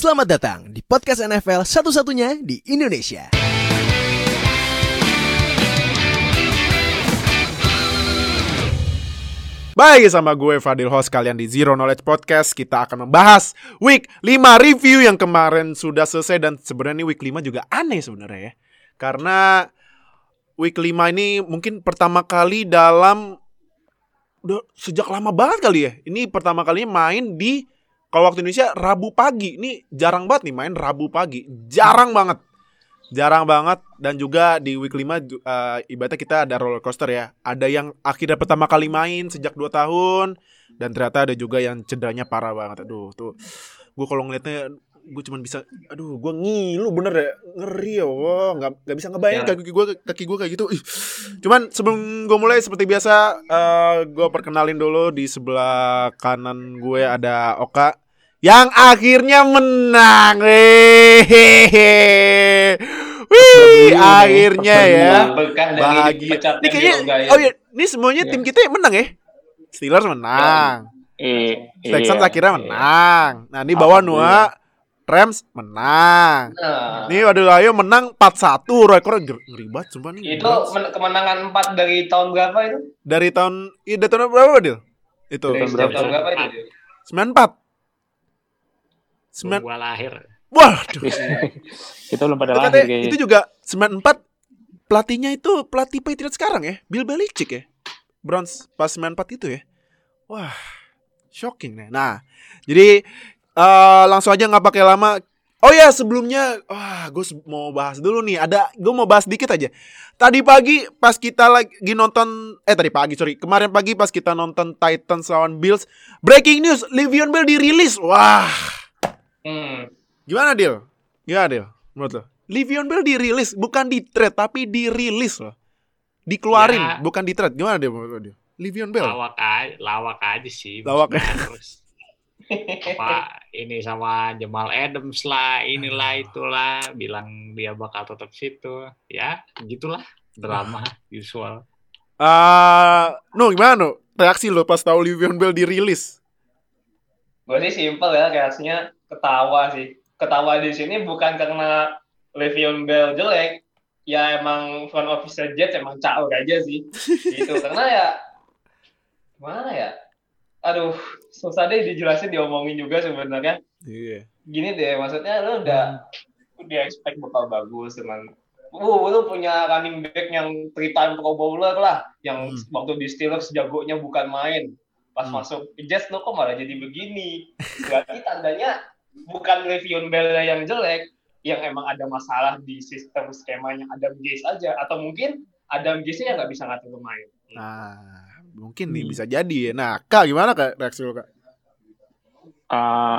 Selamat datang di podcast NFL satu-satunya di Indonesia. Baik sama gue Fadil host kalian di Zero Knowledge Podcast Kita akan membahas week 5 review yang kemarin sudah selesai. Dan sebenarnya week 5 juga aneh sebenarnya ya. Karena week 5 ini mungkin pertama kali dalam udah sejak lama banget kali ya. Ini pertama kalinya main di kalau waktu Indonesia Rabu pagi. Ini jarang banget nih main Rabu pagi. Jarang banget. Jarang banget. Dan juga di week 5 uh, ibaratnya kita ada roller coaster ya. Ada yang akhirnya pertama kali main sejak 2 tahun. Dan ternyata ada juga yang cederanya parah banget. Aduh, tuh. Gue kalau ngeliatnya gue cuman bisa aduh gue ngilu bener ya. Ngeri ya wah. Nggak nggak bisa ngebayang ya. kaki gue kaki gue kayak gitu. Ih. cuman sebelum gue mulai seperti biasa uh, gue perkenalin dulu. Di sebelah kanan gue ada Oka yang akhirnya menang. Hehehe. Wih, akhirnya ya. Bahagia. Ini kayaknya oh iya, ini semuanya tim kita yang menang ya. Steelers menang. Eh, Texans iya, akhirnya menang. Nah, ini bawah Noah Rams menang. Nah. Nih waduh ayo menang 4-1 rekor ngeri banget sumpah nih. Itu kemenangan 4 dari tahun berapa itu? Dari tahun iya dari tahun berapa, Dil? Itu. Dari tahun berapa, tahun berapa itu? 94. Sembilan gua lahir. Waduh. itu belum pada lahir kayaknya. Itu juga 94 pelatihnya itu pelatih Patriots sekarang ya, Bill Belichick ya. Browns pas 94 itu ya. Wah, shocking nih. Nah, jadi uh, langsung aja nggak pakai lama. Oh ya sebelumnya, wah gue mau bahas dulu nih. Ada, gue mau bahas dikit aja. Tadi pagi pas kita lagi nonton, eh tadi pagi sorry, kemarin pagi pas kita nonton Titans lawan Bills, breaking news, Le'Veon Bell dirilis. Wah, Hmm. Gimana Dil? Gimana Dil? Menurut lo? Livion Bell dirilis, bukan di trade tapi dirilis loh. Dikeluarin, ya. bukan di trade. Gimana dia menurut lo? Livion Bell. Lawak aja, lawak aja sih. Lawak. Terus Pak ini sama Jamal Adams lah, inilah itulah, bilang dia bakal tetap situ. Ya, gitulah drama usual. Ah, uh, no gimana no? Reaksi lo pas tahu Livion Bell dirilis? Gue sih simpel ya reaksinya ketawa sih. Ketawa di sini bukan karena Le'Veon Bell jelek, ya emang front office Jets emang caur aja sih. gitu. Karena ya mana ya? Aduh, susah deh dijelasin diomongin juga sebenarnya. Iya. Gini deh, maksudnya lo udah udah expect bakal bagus dengan uh, lu punya running back yang three time pro bowler lah, yang hmm. waktu di Steelers jagonya bukan main. Pas hmm. masuk Jets lo kok malah jadi begini. Berarti tandanya bukan Le'Veon Bell yang jelek, yang emang ada masalah di sistem skemanya Adam Gaze aja, atau mungkin Adam Gaze yang nggak bisa ngatur pemain. Nah, mungkin nih hmm. bisa jadi ya. Nah, kak gimana kak reaksi lo kak? Uh,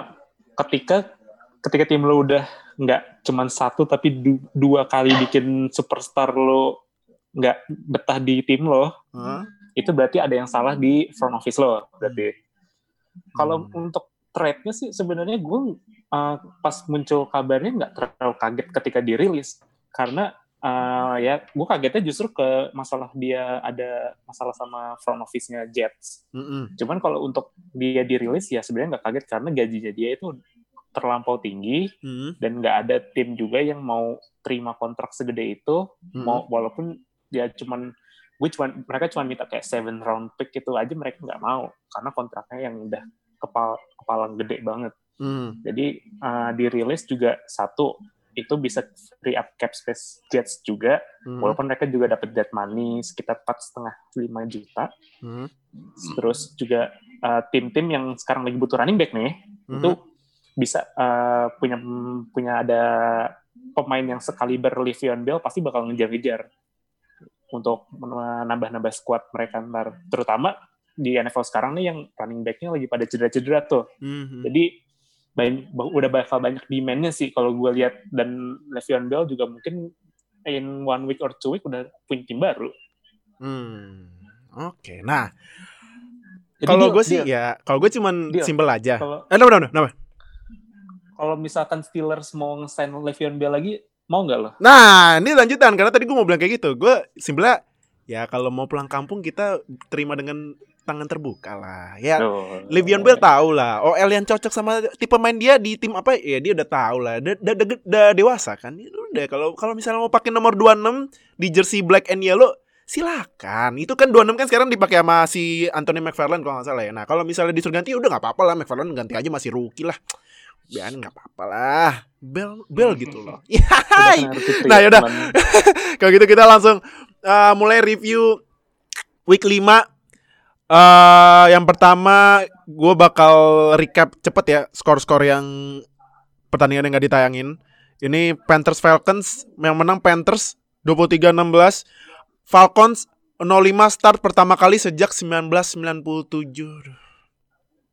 ketika ketika tim lo udah nggak cuman satu tapi du dua kali bikin superstar lo nggak betah di tim lo, huh? itu berarti ada yang salah di front office lo berarti. Hmm. Kalau untuk trade-nya sih sebenarnya gue uh, pas muncul kabarnya nggak terlalu kaget ketika dirilis karena uh, ya gue kagetnya justru ke masalah dia ada masalah sama front office-nya Jets. Mm -hmm. Cuman kalau untuk dia dirilis ya sebenarnya nggak kaget karena gajinya dia itu terlampau tinggi mm -hmm. dan nggak ada tim juga yang mau terima kontrak segede itu mm -hmm. mau walaupun dia cuman gue cuman mereka cuma minta kayak seven round pick itu aja mereka nggak mau karena kontraknya yang udah kepala kepala gede banget. Hmm. Jadi uh, dirilis juga satu itu bisa free up cap space Jets juga, hmm. walaupun mereka juga dapat dead money sekitar empat setengah lima juta. Hmm. Terus juga uh, tim-tim yang sekarang lagi butuh running back nih, hmm. itu bisa uh, punya punya ada pemain yang sekaliber Le'Veon Bell pasti bakal ngejar-ngejar untuk menambah-nambah squad mereka ntar terutama di NFL sekarang nih yang running back-nya lagi pada cedera-cedera tuh. Mm-hmm. Jadi banyak, udah bakal banyak demand-nya sih kalau gue lihat dan Le'Veon Bell juga mungkin in one week or two week udah punya tim baru. Hmm. Oke. Okay. Nah, kalau gue sih ya, kalau gue cuman deal. simple aja. Kalo, eh, nama, nama, Kalau misalkan Steelers mau nge-sign Le'Veon Bell lagi, mau nggak lo? Nah, ini lanjutan karena tadi gue mau bilang kayak gitu. Gue simpelnya ya kalau mau pulang kampung kita terima dengan tangan terbuka lah. Ya, Oh. Le'Veon Bell tahu lah. OL yang cocok sama tipe main dia di tim apa? Ya dia udah tahu lah. Udah, udah, udah, udah dewasa kan. Ya udah kalau kalau misalnya mau pakai nomor 26 di jersey black and yellow silakan. Itu kan 26 kan sekarang dipakai sama si Anthony McFarland kalau nggak salah ya. Nah, kalau misalnya disuruh ganti udah nggak apa-apa lah McFarland ganti aja masih rookie lah. Biarin nggak apa-apa lah. Bell Bell gitu loh. Ya, gitu Nah, ya, yaudah. teman. kalau gitu kita langsung uh, mulai review week 5 Eh yang pertama gue bakal recap cepet ya skor-skor yang pertandingan yang gak ditayangin. Ini Panthers Falcons yang menang Panthers 23-16. Falcons 05 start pertama kali sejak 1997.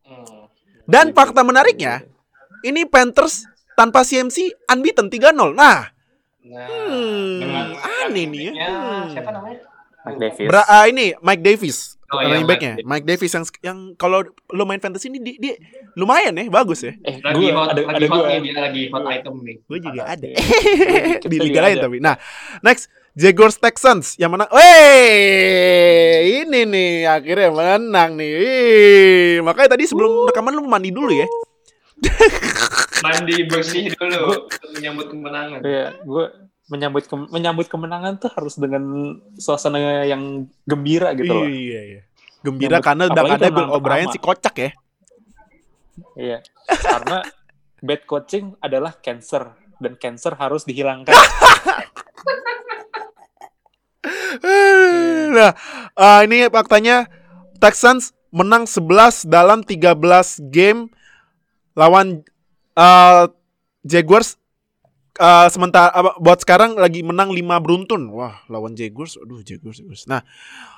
Hmm. Dan fakta menariknya, ini Panthers tanpa CMC unbeaten 3-0. Nah, Nah, Hmm, aneh nih ya. Hmm. Siapa namanya? Mike Davis. Bra ah, ini Mike Davis Oh, iya, running Mike backnya Mike Davis yang yang kalau lo main fantasy ini dia, dia lumayan ya bagus ya. Eh, Lagi gua, hot, ada, lagi ada hot gua. nih dia lagi hot item nih. gue juga Ada. di liga lain tapi. Nah next. Jaguars Texans yang menang. Wey ini nih akhirnya menang nih. Wih, makanya tadi sebelum rekaman lu mandi dulu ya. Mandi bersih dulu menyambut kemenangan. Iya, gue menyambut ke- menyambut kemenangan tuh harus dengan suasana yang gembira gitu loh. iya iya gembira Nyambut- karena ada Bill O'Brien si kocak ya Iya. Karena bad coaching adalah cancer dan cancer harus dihilangkan. nah, eh, ini faktanya Texans menang 11 dalam 13 game lawan eh, Jaguars eh, sementara apa, buat sekarang lagi menang 5 beruntun. Wah, lawan Jaguars. Aduh, Jaguars, Jaguars. Nah,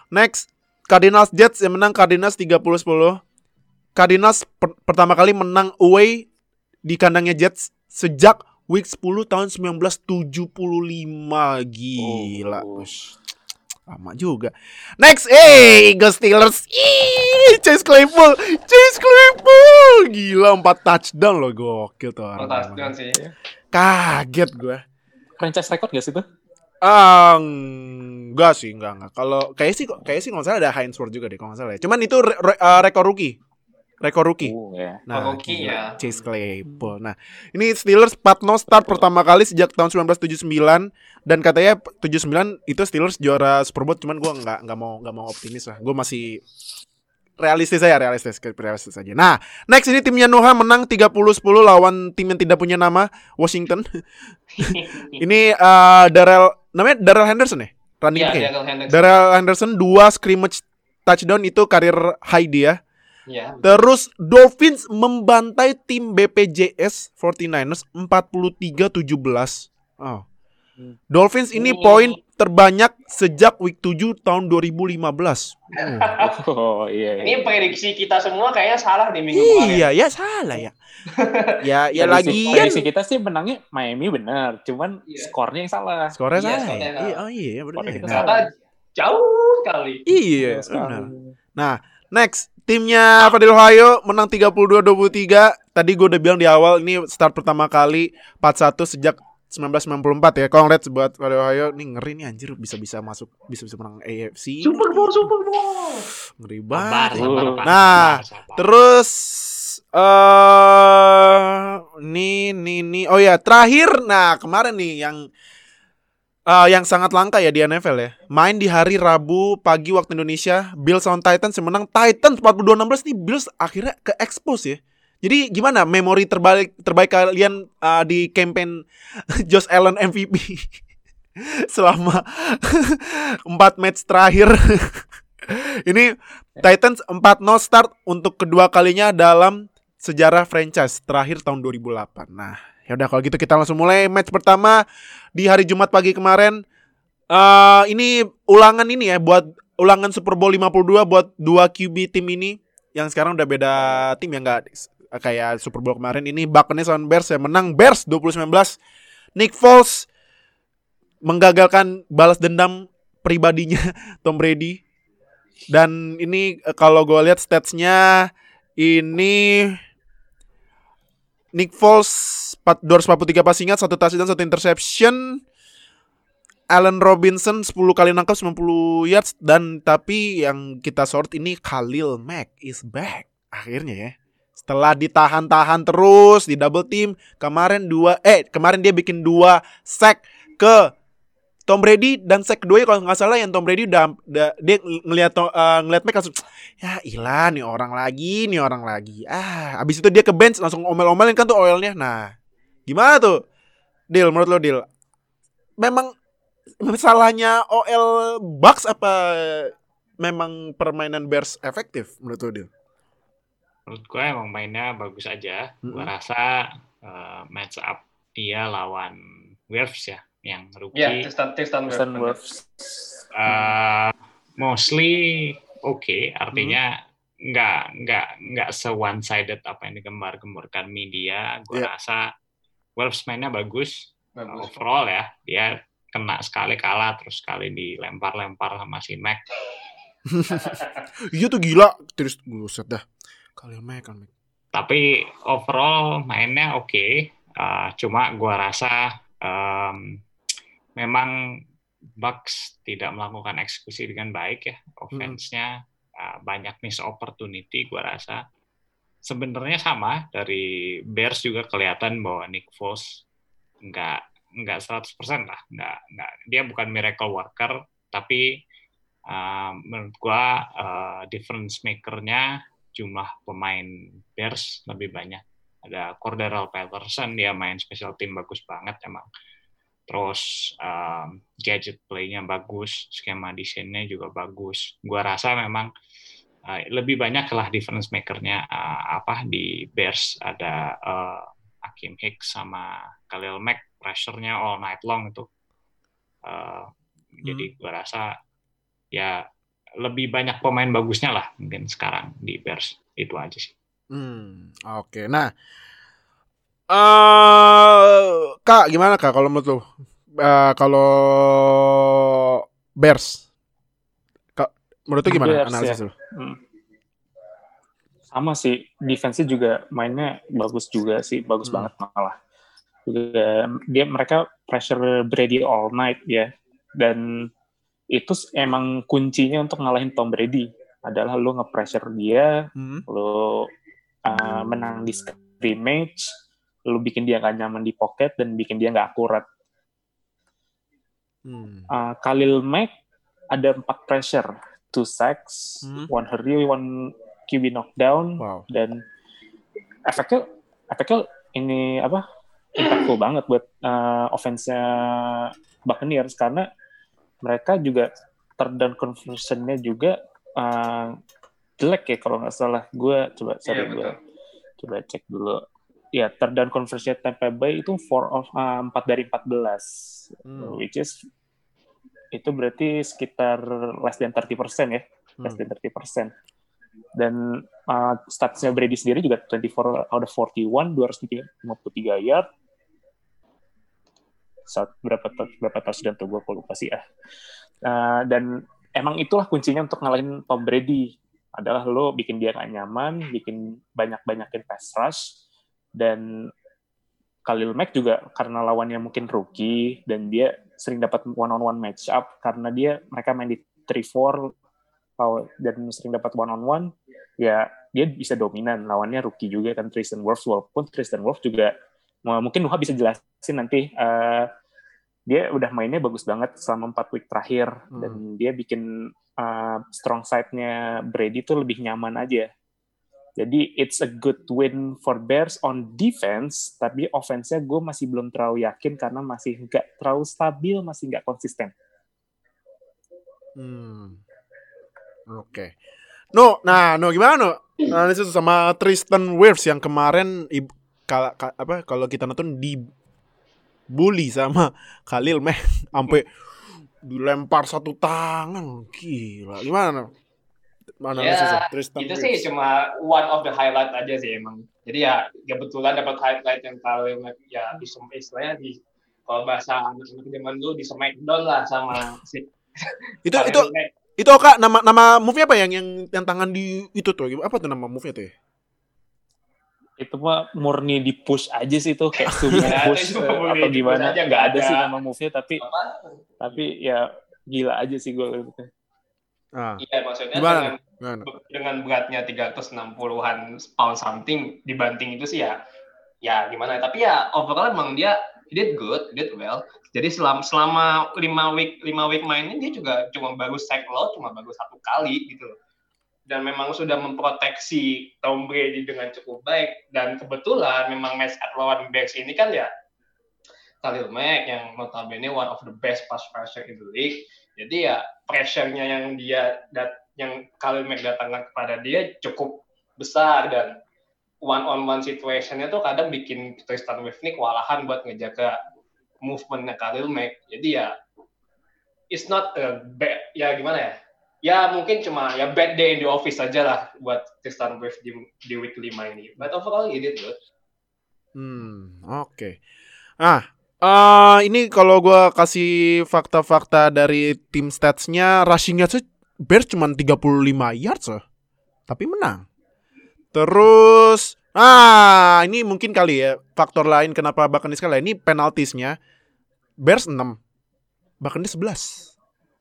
next Cardinals Jets yang menang Cardinals 30-10. Cardinals per- pertama kali menang away di kandangnya Jets sejak week 10 tahun 1975. Gila. Oh. Ush, Lama juga. Next, eh Eagles Steelers. Ih, Chase Claypool. Chase Claypool. Gila 4 touchdown loh gokil tuh orang. Oh, touchdown sih. Kaget gue. Franchise record gak sih tuh? Ah, enggak sih, enggak enggak. Kalau kayak sih kayak sih nggak salah ada Hainsworth juga deh kalau nggak salah ya. Cuman itu re- re- uh, rekor rookie. Rekor rookie. Oh, ya. Nah, Oh, rookie ya. Chase Claypool. Nah, ini Steelers 4-0 start pertama kali sejak tahun 1979 dan katanya 79 itu Steelers juara Super Bowl cuman gua nggak nggak mau nggak mau optimis lah. Gue masih realistis aja, realistis, realistis aja. Nah, next ini timnya Noah menang 30-10 lawan tim yang tidak punya nama Washington. ini uh, Darrell namanya Darrell Henderson ya? Running back ya? Daryl Henderson. Darrell Henderson dua scrimmage touchdown itu karir high dia. Iya. Terus Dolphins membantai tim BPJS 49ers 43-17. Oh. Hmm. Dolphins ini Hmm. poin terbanyak sejak week 7 tahun 2015. Oh, Oh. iya. iya. Ini prediksi kita semua kayaknya salah di minggu kemarin. Iya, ya salah ya. ya, ya lagi prediksi kita sih menangnya Miami benar, cuman Iya. skornya yang salah. skornya Iya, salah. skornya ya? salah. Iya, oh iya, benar. Skornya ya. kita Nah, Ternyata jauh kali. iya, benar. Next, timnya Fadil Ohio menang 32-23. Tadi gue udah bilang di awal ini start pertama kali 4-1 sejak 1994 ya. Congrats buat Fadil Ohio. Nih ngeri nih anjir bisa-bisa masuk bisa-bisa menang AFC. Super Bowl, Super Bowl. Ngeri banget. sabar, Uh. Pak. Nah, Sabar, sabar. Terus eh nih nih nih oh ya terakhir nah kemarin nih yang eh yang sangat langka ya di NFL ya. Main di hari Rabu pagi waktu Indonesia, Bills on Titans yang menang Titans 42-16 nih Bills akhirnya ke expose ya. Jadi gimana memori terbaik terbaik kalian eh, di campaign Josh Allen MVP selama 4 match terakhir. Ini Titans 4-0 start untuk kedua kalinya dalam sejarah franchise terakhir tahun 2008. Nah, ya udah kalau gitu kita langsung mulai match pertama di hari Jumat pagi kemarin. Eh ini ulangan ini ya buat ulangan Super Bowl 52 buat dua QB tim ini yang sekarang udah beda tim ya nggak kayak Super Bowl kemarin ini Buccaneers lawan Bears yang menang Bears 2019. Nick Foles menggagalkan balas dendam pribadinya Tom Brady dan ini eh, kalau gue lihat statsnya ini Nick Foles 4 243 passing yard, satu touchdown, satu interception. Allen Robinson 10 kali nangkap 90 yards dan tapi yang kita sort ini Khalil Mack is back akhirnya ya. Setelah ditahan-tahan terus di double team, kemarin dua eh kemarin dia bikin dua sack ke Tom Brady dan sack kedua kalau nggak salah yang Tom Brady udah, udah dia ngelihat uh, ngelihat Mac langsung ya ilah nih orang lagi nih orang lagi. Ah abis itu dia ke bench langsung omel-omelin kan tuh oilnya. Nah gimana tuh? Deal menurut lo deal? Memang salahnya OL Bucks apa memang permainan Bears efektif menurut lo deal menurut gue emang mainnya bagus aja. Mm-mm. Gue rasa uh, match up dia lawan Wolves ya, yang rookie. Ya, Tristan Tristan Tristan Wirfs. Wirfs. Uh, mostly oke, artinya nggak nggak nggak se one sided apa yang digembar-gemborkan media. Gue Iya. rasa Wolves mainnya bagus, Bagus. overall ya. Dia kena sekali kalah, terus sekali dilempar-lempar sama si Mac. iya tuh gila terus buset dah Khalil Mack kan Mack. tapi overall mainnya oke. Uh, cuma gua rasa um, memang Bucks tidak melakukan eksekusi dengan baik ya. Offense-nya uh, banyak miss opportunity gua rasa. Sebenarnya sama dari Bears juga kelihatan bahwa Nick Foles nggak nggak 100% lah. Nggak nggak dia bukan miracle worker tapi uh, menurut gua uh, difference maker-nya jumlah pemain Bears lebih banyak. Ada Cordero Patterson, dia main special team bagus banget emang. Terus um, gadget play-nya bagus, skema desainnya juga bagus. Gua rasa memang uh, lebih banyak lah difference maker-nya uh, apa di Bears ada uh, Hakim Hicks sama Khalil Mack pressure-nya all night long itu. Uh, Jadi gua rasa ya lebih banyak pemain bagusnya lah mungkin sekarang di Bears itu aja sih. Hmm, oke. Nah, eh Kak, gimana Kak kalau menurut lu? Eh, kalau Bears, Kak, menurut lu gimana Bears, analisis ya. lu? Hmm. Sama sih, defense juga mainnya bagus juga sih, bagus Hmm. banget malah. Juga dia mereka pressure Brady all night ya. Dan itu emang kuncinya untuk ngalahin Tom Brady adalah lu nge-pressure dia, Hmm. lu uh, menang di scrimmage, lu bikin dia nggak nyaman di pocket dan bikin dia nggak akurat. Hmm. Uh, Khalil Mack ada empat pressure, two sacks, Hmm. one hurry, one QB knockdown, Wow. dan efeknya efeknya ini apa impactful banget buat uh, offense-nya Buccaneers karena mereka juga third down conversion-nya juga uh, jelek ya kalau nggak salah. Gue coba sorry Iya, gue betul. coba cek dulu. Ya third down conversion Tampa Bay itu 4 of uh, 4 dari 14 Hmm. which is itu berarti sekitar less than 30% ya less Hmm. than 30%. Dan uh, statsnya Brady sendiri juga 24 out of 41, 253 yard. Saat berapa berapa touchdown tuh gue lupa sih ya. Uh, dan emang itulah kuncinya untuk ngalahin Tom Brady adalah lo bikin dia gak nyaman, bikin banyak-banyakin pass rush, dan Khalil Mack juga karena lawannya mungkin rookie dan dia sering dapat one on one match up karena dia mereka main di 3-4 law- dan sering dapat one on one ya dia bisa dominan lawannya rookie juga kan Tristan Wirfs walaupun Tristan Wirfs juga mungkin Nuha bisa jelasin nanti eh, dia udah mainnya bagus banget selama empat week terakhir Hmm. dan dia bikin eh, strong side-nya Brady tuh lebih nyaman aja jadi it's a good win for Bears on defense, tapi offense-nya gue masih belum terlalu yakin karena masih nggak terlalu stabil, masih nggak konsisten. Hmm. Oke. No, nah, no gimana no? Analisis sama Tristan Wirfs yang kemarin ib- kala- ka- apa kalau kita nonton di bully sama Khalil Meh sampai dilempar satu tangan. Gila. Gimana? Mana Ya? Tristan itu sih cuma one of the highlight aja sih emang. Jadi ya kebetulan dapat highlight yang kalau ya di istilahnya di kalau bahasa anak-anak zaman dulu di smackdown lah sama si itu itu itu Kak nama nama move-nya apa yang yang yang tangan di itu tuh? Apa tuh nama move-nya tuh ya? Itu mah murni di push aja sih tuh kayak Ya, push itu eh, murni atau gimana aja, nggak nggak ada sih ada. nama move-nya tapi Apa? tapi ya gila aja sih gue Ah, Iya, maksudnya Gimana? dengan gimana? dengan beratnya 360-an pound something dibanting itu sih ya ya gimana tapi ya overall emang dia he did good he did well jadi selama selama lima week lima week mainnya dia juga cuma baru sack low cuma baru satu kali gitu loh dan memang sudah memproteksi Tom Brady dengan cukup baik dan kebetulan memang match at lawan Bears ini kan ya Khalil Mack yang notabene one of the best pass rusher in the league jadi ya pressure-nya yang dia dat yang Khalil Mack datangkan kepada dia cukup besar dan one on one situation-nya tuh kadang bikin Tristan Wirfs ini kewalahan buat ngejaga movement-nya Khalil Mack. Jadi ya it's not a bad, ya gimana ya? Ya mungkin cuma ya bad day in the office aja lah buat Tristan Wirfs di, di week 5 ini. But overall he did. Hmm, oke. Ah, eh ini kalau gua kasih fakta-fakta dari tim statsnya, rushing yards Bears cuma 35 yards loh. Tapi menang. Terus, ah ini mungkin kali ya faktor lain kenapa Buccaneers kalah. Ini penaltisnya Bears 6, Buccaneers 11.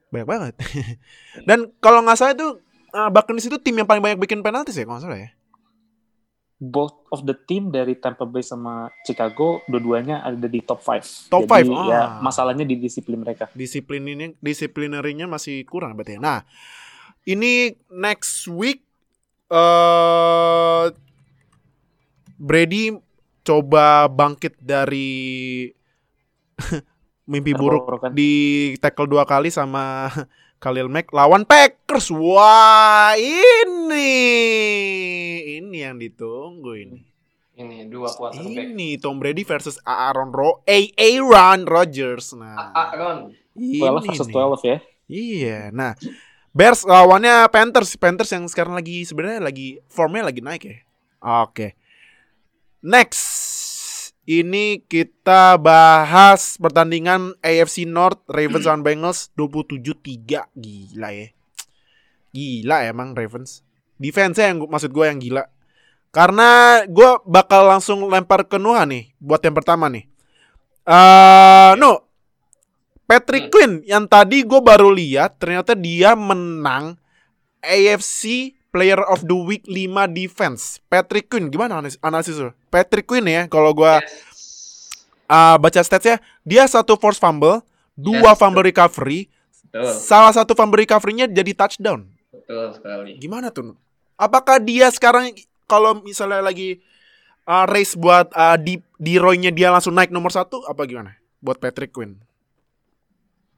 Banyak banget. Dan kalau nggak salah itu uh, Buccaneers itu tim yang paling banyak bikin penaltis ya kalau nggak salah ya. both of the team dari Tampa Bay sama Chicago dua-duanya ada di top 5 Top five, ah. ya masalahnya di disiplin mereka disiplin ini disiplinerinya masih kurang berarti. ya. Nah, ini next week eh Brady coba bangkit dari mimpi buruk kan. di tackle dua kali sama Khalil Mack lawan Packers. Wah, ini ini yang ditunggu ini. Ini dua quarterback. Ini Tom Brady versus Aaron Ro A Aaron Rodgers. Nah, Aaron. 12 ini versus nih. 12 ya Iya. Nah, Bears lawannya Panthers. Panthers yang sekarang lagi sebenarnya lagi formnya lagi naik ya. Oke. Next. Ini kita bahas pertandingan AFC North Ravens lawan Bengals 27-3. Gila ya. Gila emang Ravens. Defense-nya yang maksud gue yang gila. Karena gue bakal langsung lempar ke Nuha nih buat yang pertama nih. Eh, no, Patrick Quinn yang tadi gue baru lihat ternyata dia menang AFC Player of the Week 5 defense. Patrick Quinn gimana analis analisis lu? Patrick Quinn ya kalau gue uh, baca statsnya dia satu force fumble, dua Yes. fumble recovery, Betul, salah satu fumble recovery-nya jadi touchdown. betul sekali. Gimana tuh? Apakah dia sekarang kalau misalnya lagi uh, race buat uh, di di Roy-nya dia langsung naik nomor satu apa gimana? Buat Patrick Quinn.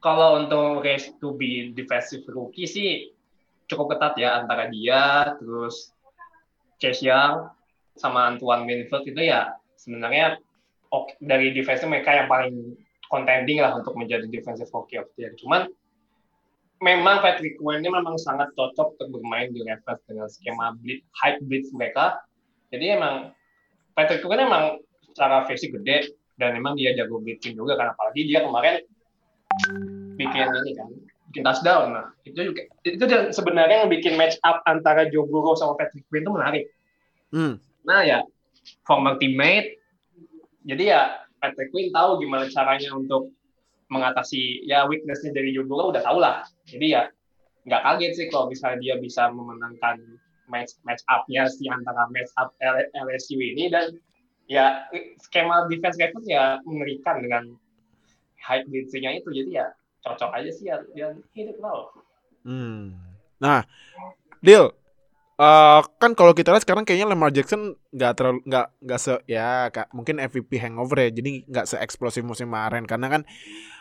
kalau untuk race to be defensive rookie sih cukup ketat ya antara dia terus Chase Young sama Antoine Winfield itu ya sebenarnya oke, dari defense mereka yang paling contending lah untuk menjadi defensive rookie of the year. Cuman memang Patrick Quinn ini memang sangat cocok untuk bermain di Ravens dengan skema blitz, high blitz mereka. Jadi emang Patrick Quinn emang secara fisik gede dan memang dia jago blitzing juga karena apalagi dia kemarin bikin ini kan bikin touchdown nah itu juga itu sebenarnya yang bikin match up antara Joe Burrow sama Patrick Quinn itu menarik Hmm. Nah ya former teammate jadi ya Patrick Quinn tahu gimana caranya untuk mengatasi ya weaknessnya dari Burrow udah tahu lah jadi ya nggak kaget sih kalau misalnya dia bisa memenangkan match match up-nya si antara match up LSU ini dan ya skema defense Ravens ya mengerikan dengan high blitzing-nya itu jadi ya cocok aja sih ya dia hidup loh Hmm. Nah, Deal. Eh, kan kalau kita lihat sekarang kayaknya Lamar Jackson nggak terlalu nggak nggak se ya kak mungkin MVP hangover ya jadi nggak se eksplosif musim kemarin. Karena kan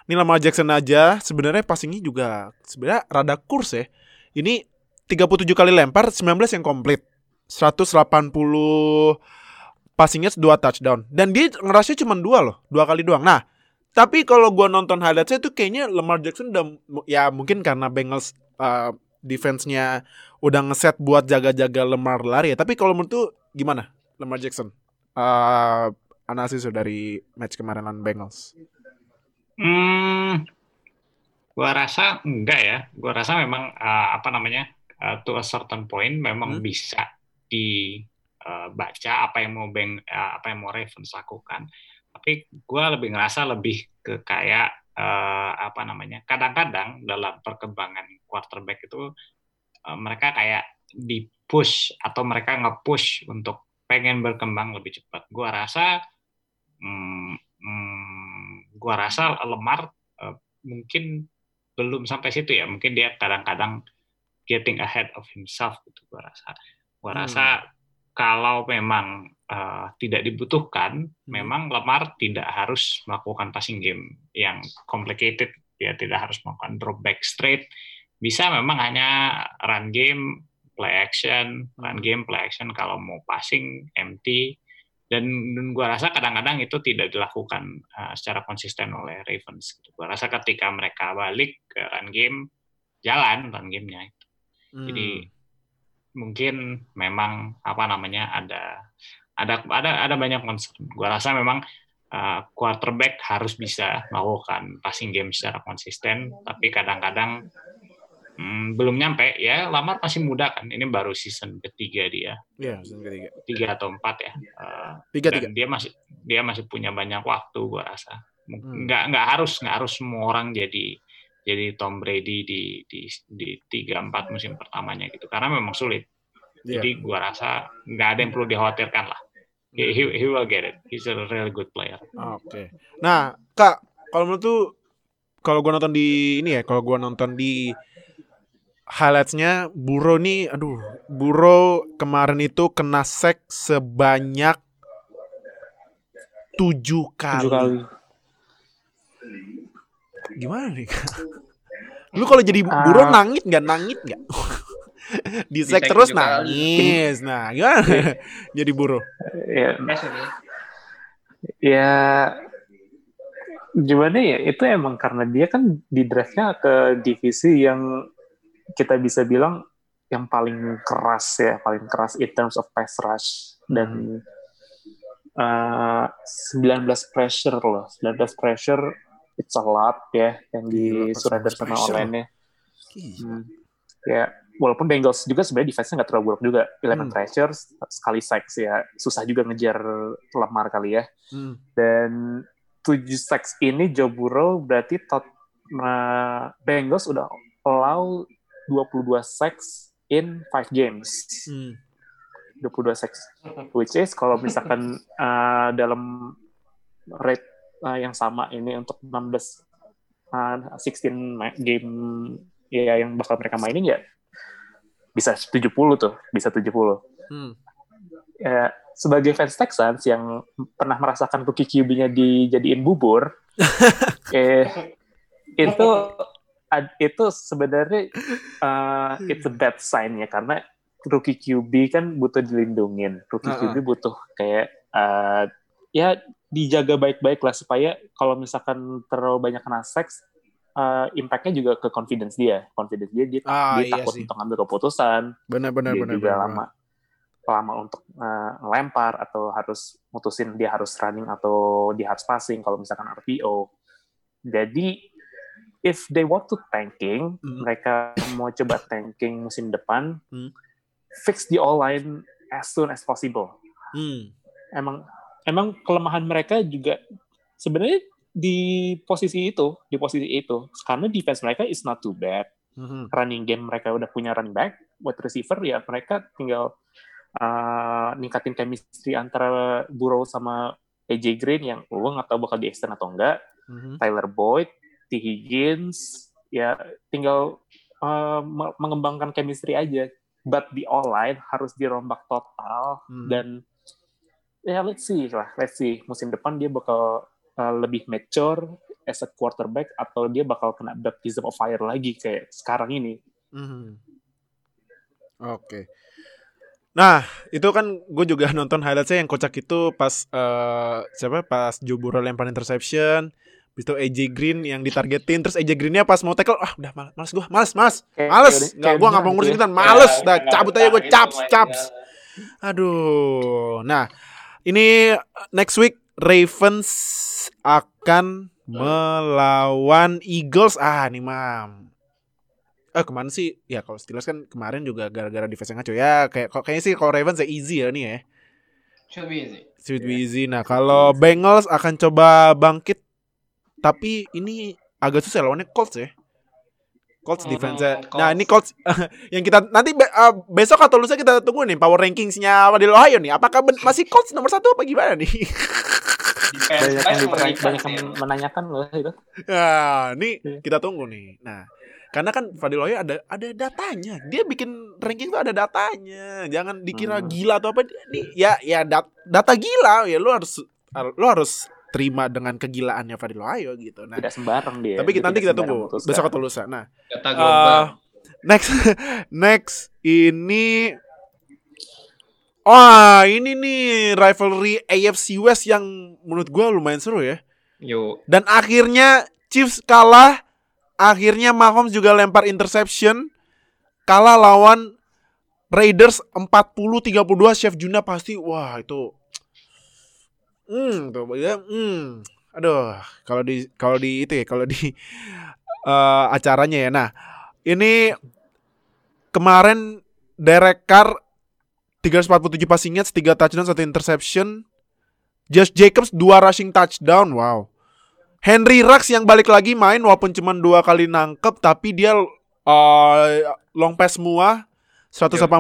ini Lamar Jackson aja sebenarnya passingnya juga sebenarnya rada kurs ya. Ini 37 kali lempar 19 yang komplit. 180 passingnya 2 touchdown. Dan dia ngerasnya cuma dua loh dua kali doang. Nah tapi kalau gua nonton highlightsnya itu kayaknya Lamar Jackson udah ya mungkin karena Bengals uh, defense-nya udah ngeset buat jaga-jaga Lamar lari ya. Tapi kalau menurut tuh gimana Lamar Jackson? Uh, analisis lu dari match kemarin lawan Bengals. Hmm, gua rasa enggak ya. Gua rasa memang uh, apa namanya uh, to a certain point memang Hmm. bisa di uh, baca apa yang mau Bang uh, apa yang mau Ravens lakukan. Tapi gue lebih ngerasa lebih ke kayak uh, apa namanya? Kadang-kadang dalam perkembangan quarterback itu uh, mereka kayak di push atau mereka nge-push untuk pengen berkembang lebih cepat. Gua rasa, hmm, hmm, gua rasa Lemar uh, mungkin belum sampai situ ya. Mungkin dia kadang-kadang getting ahead of himself gitu. Gua rasa. Gua hmm. rasa kalau memang uh, tidak dibutuhkan, hmm. memang Lemar tidak harus melakukan passing game yang complicated. Dia tidak harus melakukan drop back straight. Bisa memang hanya run game play action, run game, play action kalau mau passing, empty. Dan, gue rasa kadang-kadang itu tidak dilakukan uh, secara konsisten oleh Ravens. Gitu. Gue rasa ketika mereka balik ke run game, jalan run gamenya. Itu. Hmm. Jadi mungkin memang apa namanya ada ada ada ada banyak concern. Gue rasa memang uh, quarterback harus bisa melakukan passing game secara konsisten, tapi kadang-kadang Hmm, belum nyampe. Ya Lamar masih muda kan. Ini baru season ketiga dia. Iya season ketiga. Tiga atau empat ya. Uh, tiga dan tiga. dia masih dia masih punya banyak waktu gua rasa. Hmm. nggak nggak harus nggak harus semua orang jadi jadi Tom Brady di di di tiga empat musim pertamanya gitu. Karena memang sulit. Yeah. jadi gua rasa nggak ada yang perlu dikhawatirkan lah. He, he, he will get it. He's a really good player. Oke. Okay. nah kak kalau menurut tuh kalau gua nonton di ini ya kalau gua nonton di highlightsnya Buro nih, aduh, Buro kemarin itu kena sek sebanyak tujuh kali. Tujuh kali. Gimana nih? Lu kalau jadi Buro uh, nangit nggak nangit nggak? Di sek terus nangis. Kali. Nah, gimana? jadi Buro? Ya, ya gimana ya? Itu emang karena dia kan di draftnya ke divisi yang kita bisa bilang yang paling keras ya, paling keras in terms of pass rush dan uh, 19 pressure loh, 19 pressure it's a lot ya yang di surrender sama online-nya. Hmm. Ya, walaupun Bengals juga sebenarnya defense-nya nggak terlalu buruk juga. 11 hmm. pressure, sekali sacks ya, susah juga ngejar lemar kali ya. Hmm. Dan 7 sacks ini Joe Burrow berarti tot uh, Bengals udah allow 22 sacks in 5 games. Hmm. 22 sacks. Which is kalau misalkan uh, dalam rate uh, yang sama ini untuk 16 uh, 16 game ya yang bakal mereka mainin ya bisa 70 tuh, bisa 70. Hmm. Ya, sebagai fans Texans yang pernah merasakan rookie QB-nya dijadiin bubur, eh, itu itu sebenarnya uh, it's a bad sign ya karena rookie QB kan butuh dilindungin. Rookie uh -uh. QB butuh kayak uh, ya dijaga baik-baik lah supaya kalau misalkan terlalu banyak kena seks uh, impactnya juga ke confidence dia. Confidence dia dia, ah, dia iya takut sih. untuk ngambil keputusan. Benar-benar benar. Juga benar, lama lama untuk uh, ngelempar atau harus mutusin dia harus running atau dia harus passing kalau misalkan RPO. Jadi if they want to tanking, hmm. mereka mau coba tanking musim depan, hmm. fix the all line as soon as possible. Hmm. Emang emang kelemahan mereka juga sebenarnya di posisi itu, di posisi itu, karena defense mereka is not too bad. Hmm. Running game mereka udah punya running back, buat receiver ya mereka tinggal uh, ningkatin chemistry antara Burrow sama AJ Green yang gue nggak tahu bakal di extend atau enggak. Mm-hmm. Tyler Boyd, T. Higgins ya tinggal uh, mengembangkan chemistry aja but the all-line harus dirombak total hmm. dan ya let's see lah let's see musim depan dia bakal uh, lebih mature as a quarterback atau dia bakal kena baptism of fire lagi kayak sekarang ini hmm. oke okay. Nah, itu kan gue juga nonton highlightnya yang kocak itu pas uh, siapa pas Jubura lempar interception, Habis itu AJ Green yang ditargetin terus AJ Greennya pas mau tackle ah udah males, males gue males males. Males. nggak gue nggak mau ngurusin kita males. Dah cabut aja gue caps caps. aduh. Nah ini next week Ravens akan melawan Eagles. Ah nih mam. Eh ke mana sih? Ya kalau Steelers kan kemarin juga gara-gara defense ngaco. Ya kayak kayaknya sih kalau Ravens ya easy ya nih ya. Should be easy. Should be easy. Nah, kalau Bengals akan coba bangkit tapi ini agak susah lawannya Colts ya. Colts Hmm, defense Colts. Nah, ini Colts yang kita nanti be- uh, besok atau lusa kita tunggu nih power rankingsnya di Ohio nih. Apakah masih Colts nomor satu apa gimana nih? Banyak yang, banyak sih. yang menanyakan loh itu. Nah, ini Iya. kita tunggu nih. Nah, karena kan Fadil Ohio ada ada datanya. Dia bikin ranking tuh ada datanya. Jangan dikira Hmm. gila atau apa. Nih, ya ya dat- data gila ya lu harus lu harus terima dengan kegilaannya Fadil Ohio gitu. Nah, Tidak sembarang dia. tapi kita, nanti kita tunggu besok atau lusa. Nah, global. next next ini Wah, ini nih rivalry AFC West yang menurut gua lumayan seru ya. Yo. Dan akhirnya Chiefs kalah. Akhirnya Mahomes juga lempar interception. Kalah lawan Raiders 40-32 Chef Juna pasti wah itu hmm tuh ya hmm. Aduh kalau di kalau di itu ya kalau di eh, acaranya ya. Nah ini kemarin Derek Carr 347 passing yards 3 touchdown 1 interception. Josh Jacobs 2 rushing touchdown wow. Henry Rux yang balik lagi main walaupun cuma dua kali nangkep tapi dia uh, long pass semua 118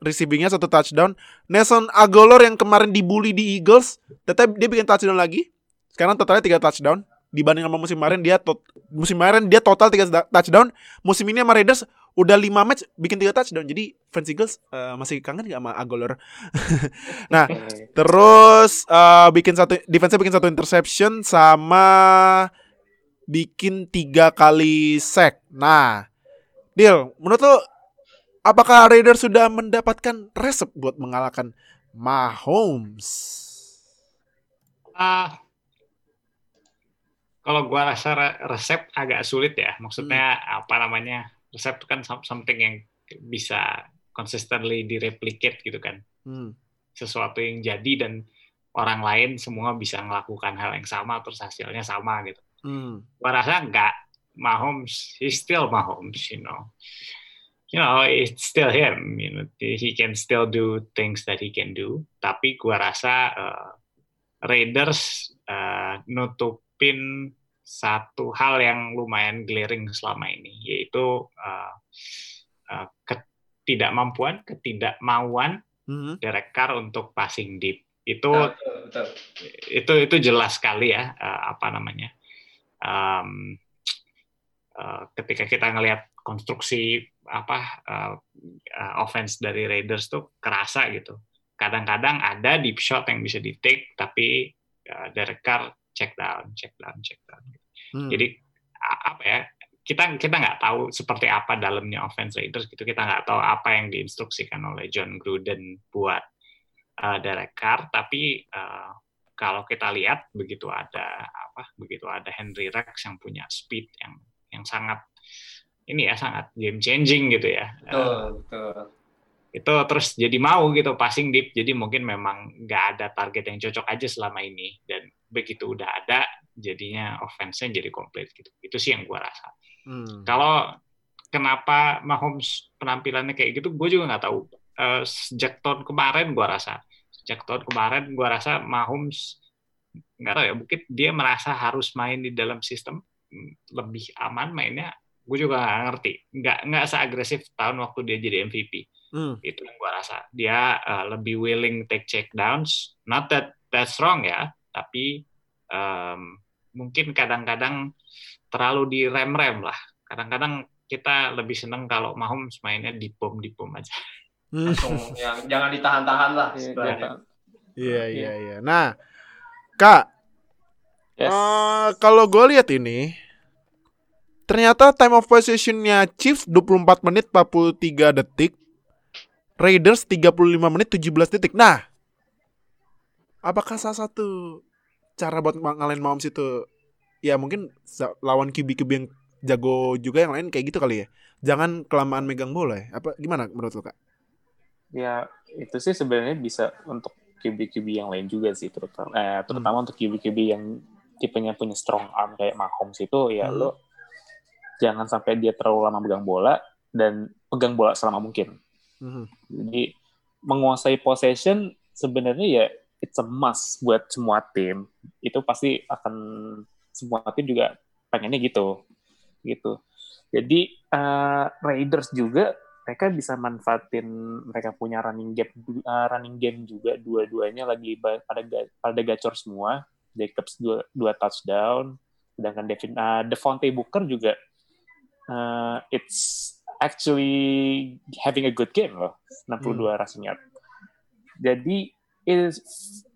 receivingnya satu touchdown. Nelson Agolor yang kemarin dibully di Eagles, tetap dia bikin touchdown lagi. Sekarang totalnya 3 touchdown dibanding sama musim kemarin dia tot musim kemarin dia total 3 touchdown. Musim ini sama Raiders udah 5 match bikin 3 touchdown. Jadi fans Eagles uh, masih kangen gak sama Agolor? nah, Terus uh, bikin satu defense bikin satu interception sama bikin tiga kali sack. Nah, deal. Menurut lo apakah Raiders sudah mendapatkan resep buat mengalahkan Mahomes? Ah, kalau gua rasa re- resep agak sulit ya. Maksudnya apa namanya? Resep itu kan some- something yang bisa consistently direplicate gitu kan. Hmm. Sesuatu yang jadi dan orang lain semua bisa melakukan hal yang sama terus hasilnya sama gitu. Hmm. Gua rasa enggak. Mahomes, he's still Mahomes, you know. You know, it's still him. You know, he can still do things that he can do. Tapi gua rasa uh, Raiders uh, nutupin satu hal yang lumayan glaring selama ini, yaitu uh, uh, ketidakmampuan, ketidakmauan Hmm. Derek Carr untuk passing deep. Itu Betul, betul. itu itu jelas sekali ya eh, apa namanya Em, eh, ketika kita ngelihat konstruksi apa eh, eh, offense dari Raiders tuh kerasa gitu. Kadang-kadang ada deep shot yang bisa di take tapi eh, Derek Carr check down check down check down. Hmm. jadi apa ya kita kita nggak tahu seperti apa dalamnya offense Raiders gitu. Kita nggak tahu apa yang diinstruksikan oleh John Gruden buat uh, Derek Carr. Tapi uh, kalau kita lihat begitu ada apa begitu ada Henry Rex yang punya speed yang yang sangat ini ya sangat game changing gitu ya. Uh, Betul, betul. itu terus jadi mau gitu passing deep. Jadi mungkin memang nggak ada target yang cocok aja selama ini. Dan begitu udah ada jadinya offense-nya jadi komplit gitu. Itu sih yang gua rasa. Hmm. kalau kenapa Mahomes penampilannya kayak gitu gue juga nggak tahu. Eh, sejak tahun kemarin gue rasa. Sejak tahun kemarin gue rasa Mahomes nggak tahu ya mungkin dia merasa harus main di dalam sistem mm, lebih aman mainnya gue juga nggak ngerti nggak nggak seagresif tahun waktu dia jadi MVP Hmm. itu yang gue rasa dia uh, lebih willing take check downs not that that's wrong ya tapi um, mungkin kadang-kadang terlalu direm-rem lah kadang-kadang kita lebih seneng kalau Mahomes mainnya di bom di bom aja Hmm. Langsung yang jangan ditahan-tahan lah Iya, sebenarnya. Iya iya iya. Nah, Kak, Yes. Eh, kalau gue lihat ini ternyata time of possession-nya Chiefs 24 menit 43 detik. Raiders 35 menit 17 detik. Nah, apakah salah satu cara buat ngalahin Mahomes itu ya mungkin lawan QB-QB yang jago juga yang lain kayak gitu kali ya. Jangan kelamaan megang bola ya. Apa gimana menurut lo, Kak? Ya, itu sih sebenarnya bisa untuk QB-QB yang lain juga sih, terutama, eh, terutama untuk QB-QB yang tipenya punya strong arm kayak Mahomes itu, ya Hmm. lo jangan sampai dia terlalu lama pegang bola dan pegang bola selama mungkin. Mhm. Jadi menguasai possession sebenarnya ya it's a must buat semua tim. Itu pasti akan semua tim juga pengennya gitu, gitu. Jadi uh, Raiders juga mereka bisa manfaatin mereka punya running game uh, running game juga dua-duanya lagi pada pada gacor semua. Jacobs dua, dua touchdown, sedangkan Devin uh, Devontae Booker juga uh, it's actually having a good game loh, 62 hmm. yard. Jadi it's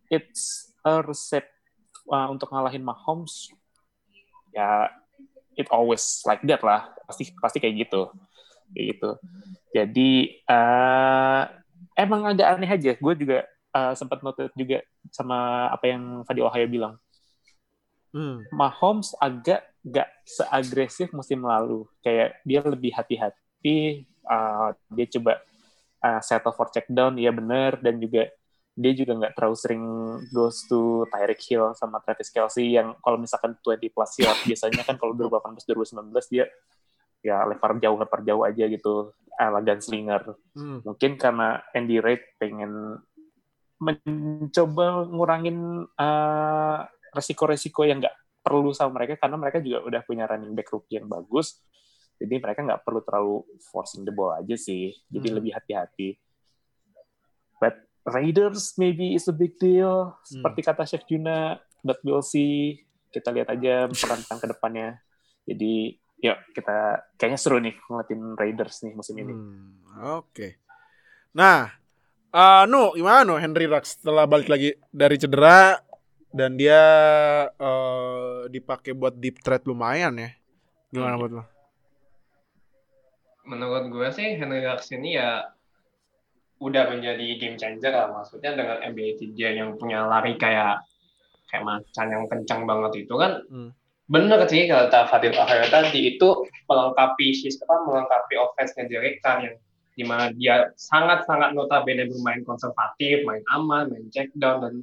it's a resep uh, untuk ngalahin Mahomes. Ya it always like that lah. Pasti pasti kayak gitu. Kayak gitu. Jadi uh, emang agak aneh aja. Gue juga uh, sempat note juga sama apa yang Fadi Ohio bilang hmm. Mahomes agak gak seagresif musim lalu kayak dia lebih hati-hati uh, dia coba uh, settle for check down ya bener dan juga dia juga nggak terlalu sering goes to Tyreek Hill sama Travis Kelsey yang kalau misalkan 20 plus yard biasanya kan kalau 2018 2019 dia ya lempar jauh lempar jauh aja gitu ala gunslinger hmm. mungkin karena Andy Reid pengen mencoba ngurangin uh, resiko-resiko yang nggak perlu sama mereka karena mereka juga udah punya running back rookie yang bagus jadi mereka nggak perlu terlalu forcing the ball aja sih jadi hmm. lebih hati-hati but Raiders maybe is a big deal. Hmm. Seperti kata Chef Juna, but we'll see. Kita lihat aja perantang ke depannya. Jadi, yuk kita kayaknya seru nih ngeliatin Raiders nih musim ini. Hmm, Oke. Okay. Nah, uh, no, gimana no Henry Rux setelah balik lagi dari cedera dan dia uh, dipakai buat deep threat lumayan ya. Gimana hmm. buat lo? Menurut gue sih Henry Rux ini ya udah menjadi game changer lah maksudnya dengan ability dia yang punya lari kayak kayak macan yang kencang banget itu kan hmm. bener sih kata Fadil Akhir tadi itu melengkapi sistem melengkapi offense-nya Derek Carr yang di mana dia sangat-sangat notabene bermain konservatif, main aman, main check down dan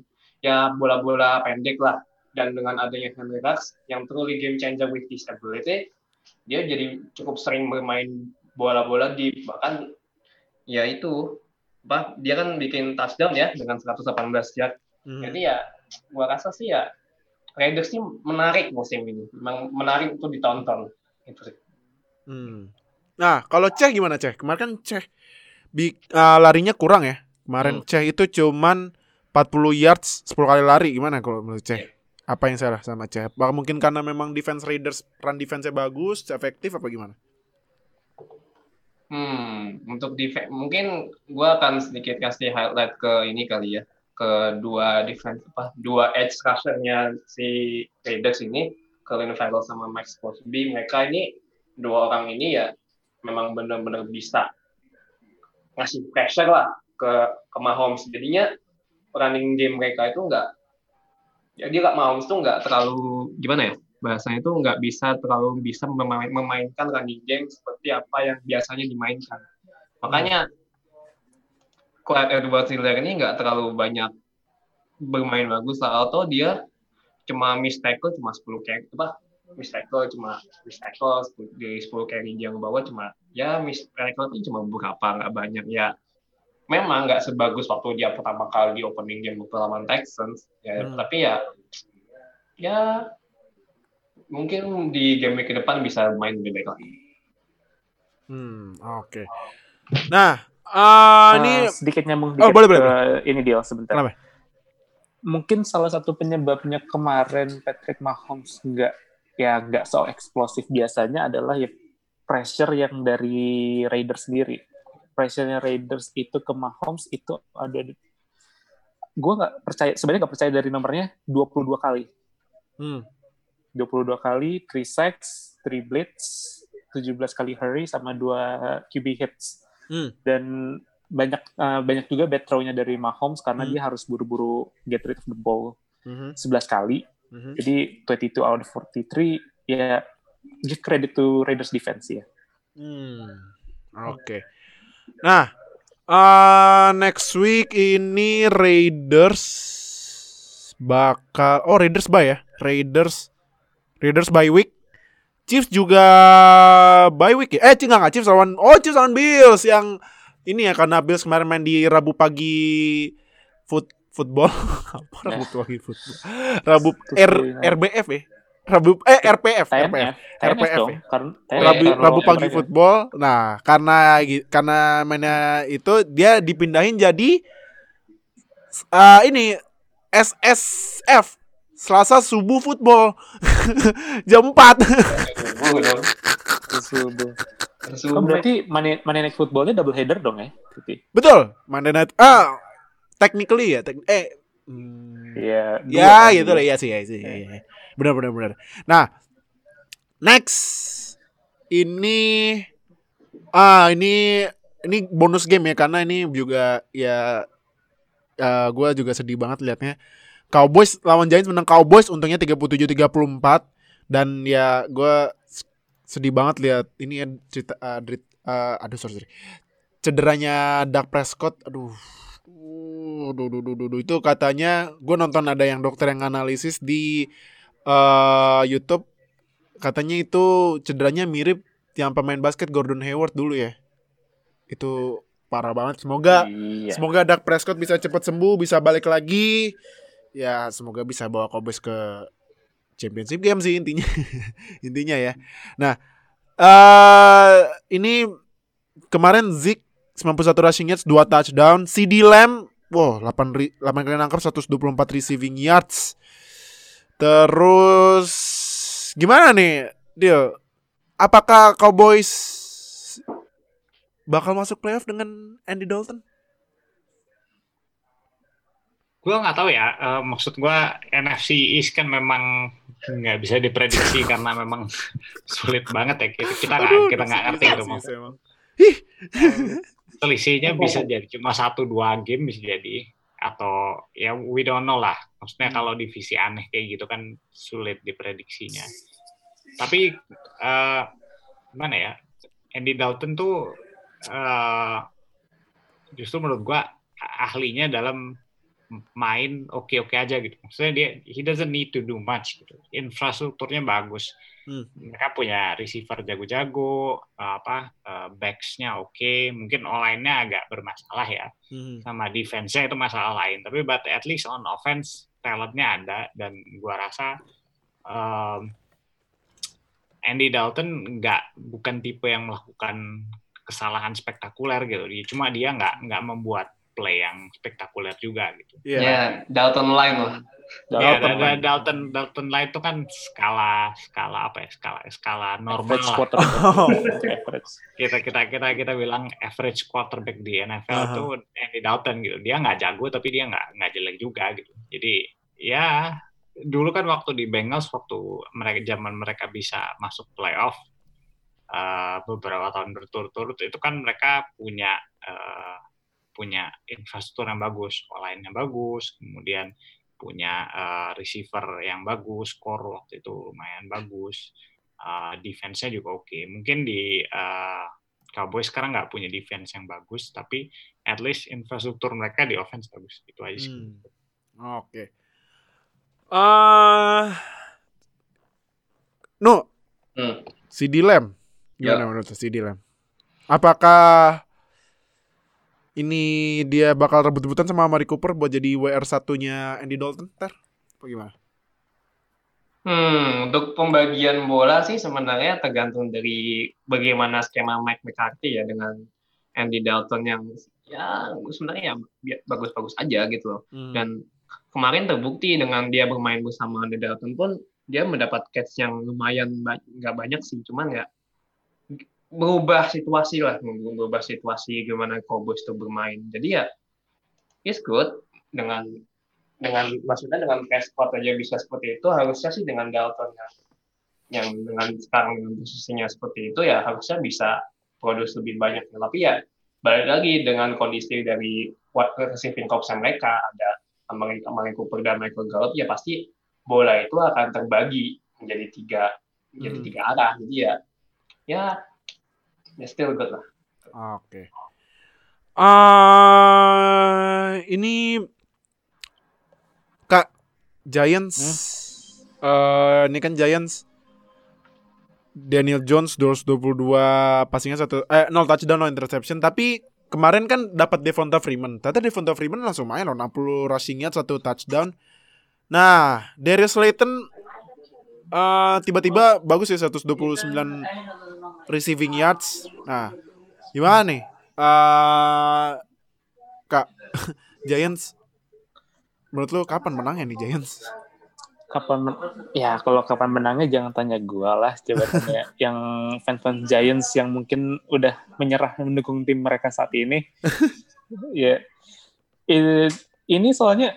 ya bola-bola pendek lah dan dengan adanya Henry Rux yang truly game changer with his ability dia jadi cukup sering bermain bola-bola di bahkan ya itu apa dia kan bikin touchdown ya dengan 118 yard. Hmm. Jadi ya gua rasa sih ya Raiders sih menarik musim ini. Memang menarik untuk ditonton. Itu sih. Hmm. Nah, kalau Ceh gimana Ceh? Kemarin kan Ceh bi uh, larinya kurang ya. Kemarin hmm. Ceh itu cuman 40 yards 10 kali lari. Gimana kalau menurut Ceh? Yeah. Apa yang salah sama Ceh? Apakah mungkin karena memang defense Raiders run defense-nya bagus, efektif apa gimana? Hmm, untuk defense mungkin gue akan sedikit kasih highlight ke ini kali ya, ke dua defense apa, dua edge rushernya si Raiders ini, Colin Farrell sama Max Crosby. Mereka ini dua orang ini ya memang benar-benar bisa ngasih pressure lah ke ke Mahomes. Jadinya running game mereka itu enggak ya dia nggak Mahomes tuh nggak terlalu gimana ya bahasanya itu nggak bisa terlalu bisa memain, memainkan running game seperti apa yang biasanya dimainkan. Makanya Clyde Edwards Hiller ini nggak terlalu banyak bermain bagus lah atau dia cuma miss tackle cuma 10 carry apa miss tackle cuma miss tackle dari 10 carry yang bawa cuma ya miss tackle itu cuma beberapa nggak banyak ya memang nggak sebagus waktu dia pertama kali di opening game lawan Texans ya hmm. tapi ya ya mungkin di game ke depan bisa main lebih baik lagi. Hmm, oke. Okay. Nah, uh, uh, ini sedikit nyambung oh, boleh, boleh. ini dia sebentar. Kenapa? Mungkin salah satu penyebabnya kemarin Patrick Mahomes nggak ya nggak so eksplosif biasanya adalah ya pressure yang dari Raiders sendiri. Pressure-nya Raiders itu ke Mahomes itu ada gue nggak percaya sebenarnya nggak percaya dari nomornya 22 kali. Hmm 22 kali, 3 sacks, 3 blitz, 17 kali hurry sama 2 QB hits. Hmm. Dan banyak uh, banyak juga bad throw-nya dari Mahomes karena hmm. dia harus buru-buru get rid of the ball hmm. 11 kali. Hmm. Jadi 22 out of 43 ya give credit to Raiders defense ya. Hmm. Oke. Okay. Nah, uh, next week ini Raiders bakal oh Raiders bye ya. Raiders Raiders bye week. Chiefs juga bye week ya. Eh, enggak enggak Chiefs lawan Oh, Chiefs lawan Bills yang ini ya karena Bills kemarin main di Rabu pagi food football. Apa Ya. rambut wangi football? Rabu R. RBF ya. Rabu eh RPF, RPF. TNF, TNF RPF dong. ya? Karena Rabu, karena Rabu pagi mereka- football. Nah, karena karena mainnya itu dia dipindahin jadi eh, ini SSF Selasa subuh football jam 4 Subuh dong. Subuh. Subuh. Oh, berarti Monday, Monday Night Footballnya double header dong ya? Betul Monday night ah technically ya tek- eh hmm, Iya. dua ya gitu lah ya sih ya sih ya, ya. Benar benar benar. Nah next. Ini ah ini ini bonus game ya karena ini juga ya gue juga sedih banget liatnya. Cowboys lawan Giants menang Cowboys untungnya 37-34 dan ya gue sedih banget lihat ini ya cerita uh, drit- uh, aduh sorry, sorry. cederanya Dak Prescott aduh. Duh, duh, duh, duh, duh. itu katanya gue nonton ada yang dokter yang analisis di eh, YouTube katanya itu cederanya mirip yang pemain basket Gordon Hayward dulu ya. Itu parah banget. Semoga Iya. semoga Dak Prescott bisa cepat sembuh bisa balik lagi. Ya semoga bisa bawa Cowboys ke championship game sih intinya. Intinya ya. Nah eh ini kemarin Zeke 91 rushing yards 2 touchdown. CD Lamb wow 8 ri- 8 kali nangkap 124 receiving yards terus gimana nih Deal apakah Cowboys bakal masuk playoff dengan Andy Dalton Gue nggak tahu ya. eh, maksud gue NFC East kan memang nggak bisa diprediksi karena memang sulit banget ya. Kita kita nggak kita nggak ngerti sih Maksud- emang. Selisihnya bisa jadi cuma satu dua game bisa jadi atau ya we don't know lah. Maksudnya kalau divisi aneh kayak gitu kan sulit diprediksinya. Tapi eh mana ya? Andy Dalton tuh eh justru menurut gua ahlinya dalam main oke-oke aja gitu. Maksudnya dia he doesn't need to do much gitu. Infrastrukturnya bagus. Hmm. Mereka punya receiver jago-jago, apa eh, backs-nya oke, mungkin online-nya agak bermasalah ya. Mhm. Sama defense-nya itu masalah lain. Tapi but at least on offense talentnya ada dan gua rasa um, Andy Dalton nggak bukan tipe yang melakukan kesalahan spektakuler gitu. Dia cuma dia nggak nggak membuat play yang spektakuler juga gitu. Iya. Ya, Dalton line lah. Ya, Dalton dan- dan Dalton Dalton Light itu kan skala skala apa ya skala skala normal average lah. quarterback. Oh. average. Kita kita kita kita bilang average quarterback di NFL Aha. tuh Andy Dalton gitu. Dia nggak jago tapi dia nggak nggak jelek juga gitu. Jadi ya dulu kan waktu di Bengals waktu mereka zaman mereka bisa masuk playoff eh, beberapa tahun berturut-turut itu kan mereka punya eh, punya infrastruktur yang bagus, online-nya bagus, kemudian punya eh, receiver yang bagus, core waktu itu lumayan bagus, eh, defense-nya juga oke. Mungkin di eh, Cowboys sekarang nggak punya defense yang bagus, tapi at least infrastruktur mereka di offense bagus. Itu aja sih. Hmm. Oke. Eh no, Hmm. Lamb. Gimana Ya. menurut CD Lamb? Apakah ini dia bakal rebut-rebutan sama Mari Cooper buat jadi WR satunya Andy Dalton? Ntar? Apa gimana? Hmm, untuk pembagian bola sih sebenarnya tergantung dari bagaimana skema Mike McCarthy ya dengan Andy Dalton yang ya sebenarnya ya bagus-bagus aja gitu loh. Hmm. Dan kemarin terbukti dengan dia bermain bersama Andy Dalton pun dia mendapat catch yang lumayan nggak banyak sih, cuman ya berubah situasi lah, berubah situasi gimana Cowboys itu bermain. Jadi ya it's good. Dengan dengan maksudnya dengan Prescott aja bisa seperti itu harusnya sih dengan Dalton yang yang dengan sekarang dengan posisinya seperti itu ya harusnya bisa produce lebih banyak. Tapi ya balik lagi dengan kondisi dari receiving corps mereka ada Cooper dan Michael Gallup ya pasti bola itu akan terbagi menjadi tiga menjadi Hmm. tiga arah jadi ya ya ya still good lah Oke. Ah, ini Kak Giants. eh ini kan Giants Daniel Jones 222 passingnya satu eh 0 touchdown 0 interception tapi kemarin kan dapat Devonta Freeman. Ternyata Devonta Freeman langsung main loh 60 rushing yards satu touchdown. Nah, Darius Slayton eh, tiba-tiba bagus ya 129 receiving yards. Nah, gimana nih? Eh, Kak Giants menurut lu kapan menangnya nih Giants? Kapan men- ya kalau kapan menangnya jangan tanya gua lah. Coba tanya yang fans-fans Giants yang mungkin udah menyerah mendukung tim mereka saat ini. Ya i- ini soalnya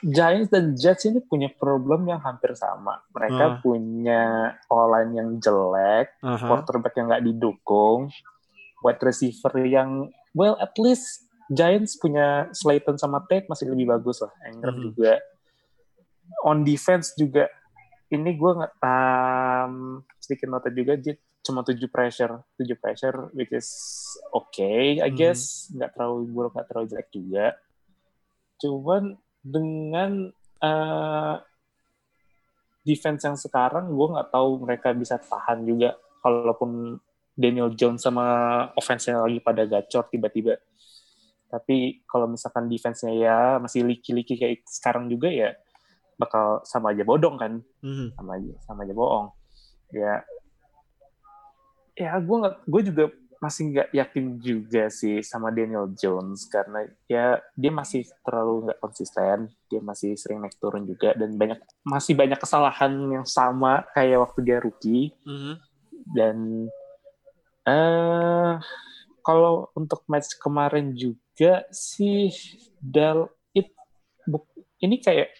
Giants dan Jets ini punya problem yang hampir sama. Mereka punya online yang jelek Aha. quarterback yang nggak didukung wide receiver yang well at least Giants punya Slayton sama Tate masih lebih bagus lah. Ingram Mhm. juga on defense juga ini gue nggak um, sedikit nota juga dia cuma tujuh pressure tujuh pressure which is okay I Mhm. guess. Nggak terlalu buruk nggak terlalu jelek juga. Cuman dengan uh, defense yang sekarang gue nggak tahu mereka bisa tahan juga. Kalaupun Daniel Jones sama offense-nya lagi pada gacor tiba-tiba. Tapi kalau misalkan defense-nya ya masih liki-liki kayak sekarang juga ya bakal sama aja bodong kan Mhm. sama aja sama aja bohong ya ya gue nggak gue juga masih nggak yakin juga sih sama Daniel Jones karena ya dia masih terlalu nggak konsisten dia masih sering naik turun juga dan banyak masih banyak kesalahan yang sama kayak waktu dia rookie Mhm. dan eh kalau untuk match kemarin juga sih Dal it ini kayak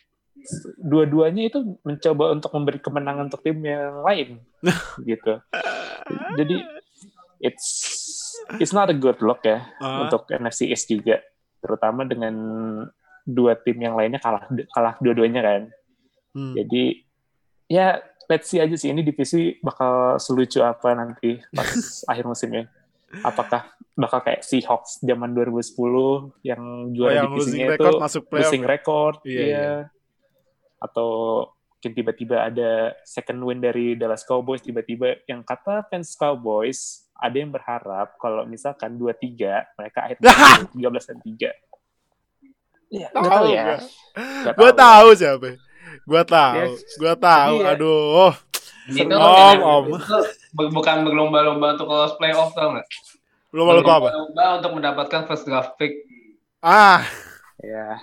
dua-duanya itu mencoba untuk memberi kemenangan untuk tim yang lain gitu. Jadi it's it's not a good look ya Ah. untuk NFC East juga, terutama dengan dua tim yang lainnya kalah kalah dua-duanya kan. Hmm. Jadi ya let's see aja sih ini divisi bakal selucu apa nanti pas akhir musimnya. Apakah bakal kayak Seahawks zaman 2010 yang Oh, juara yang losing divisinya itu record masuk playoff. losing record, Iya, iya. iya. Atau mungkin tiba-tiba ada second win dari Dallas Cowboys tiba-tiba yang kata fans Cowboys ada yang berharap kalau misalkan 2-3 mereka akhirnya 13 dan 3. Iya, nggak tahu ya. Gua tahu. tahu siapa. Gua tahu. Ya, Gua tahu. iya. Aduh. Itu Om, om. bukan berlomba-lomba untuk lolos playoff tau nggak? Mau lupa apa? Berlomba untuk mendapatkan first draft pick. Ah. Ya.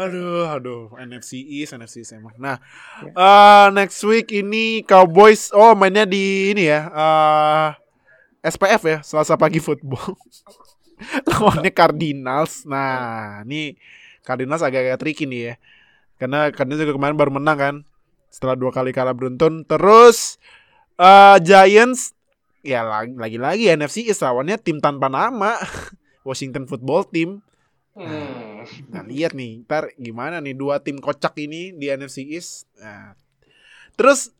Aduh, aduh, NFC East, NFC East emang. Nah, eh, next week ini Cowboys, oh mainnya di ini ya, eh, SPF ya, Selasa pagi football. Lawannya Cardinals. Nah, ini Cardinals agak-agak tricky nih ya, karena Cardinals juga kemarin baru menang kan, setelah dua kali kalah beruntun. Terus eh, Giants, ya lagi- lagi-lagi NFC East lawannya tim tanpa nama, Washington Football Team. Hmm. Nah, lihat nih, ntar gimana nih dua tim kocak ini di NFC East. Nah, terus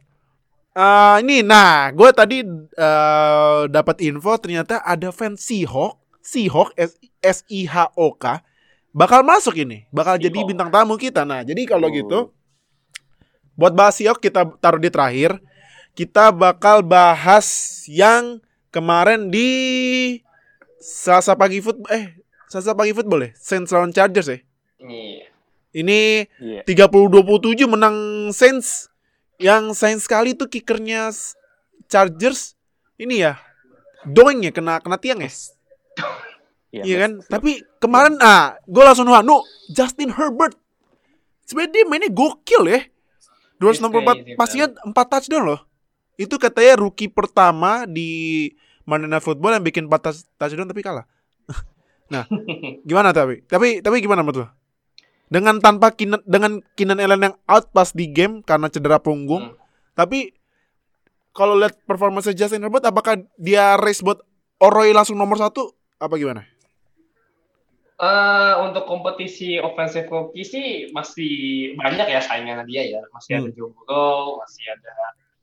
eh ini, nah, gue tadi eh, dapat info ternyata ada fans Seahawk, Seahawk S, S I H O K bakal masuk ini, bakal jadi Seahawk. bintang tamu kita. Nah, jadi kalau Oh. gitu, buat bahas Seahawk kita taruh di terakhir. Kita bakal bahas yang kemarin di Selasa pagi football eh Selasa pagi football ya? Saints lawan Chargers ya? Iya. ini Iya. 30-27 menang Saints. Yang sayang sekali tuh kickernya Chargers. Ini ya doing ya kena kena tiang ya? Iya, iya kan? Tapi kemarin ah gue langsung nu Justin Herbert. Sebenarnya dia mainnya gokil ya? 264 crazy, pastinya 4 touchdown loh. Itu katanya rookie pertama di Monday Night Football yang bikin 4 touch- touchdown tapi kalah nah gimana tapi tapi tapi gimana menurut lo dengan tanpa Keenan, dengan Keenan Allen yang out pas di game karena cedera punggung Hmm. tapi kalau lihat performance Justin Herbert apakah dia race buat Oroy langsung nomor satu apa gimana Eh, untuk kompetisi offensive rookie sih masih banyak ya saingannya dia ya. Masih ada Hmm. Joe Burrow, masih ada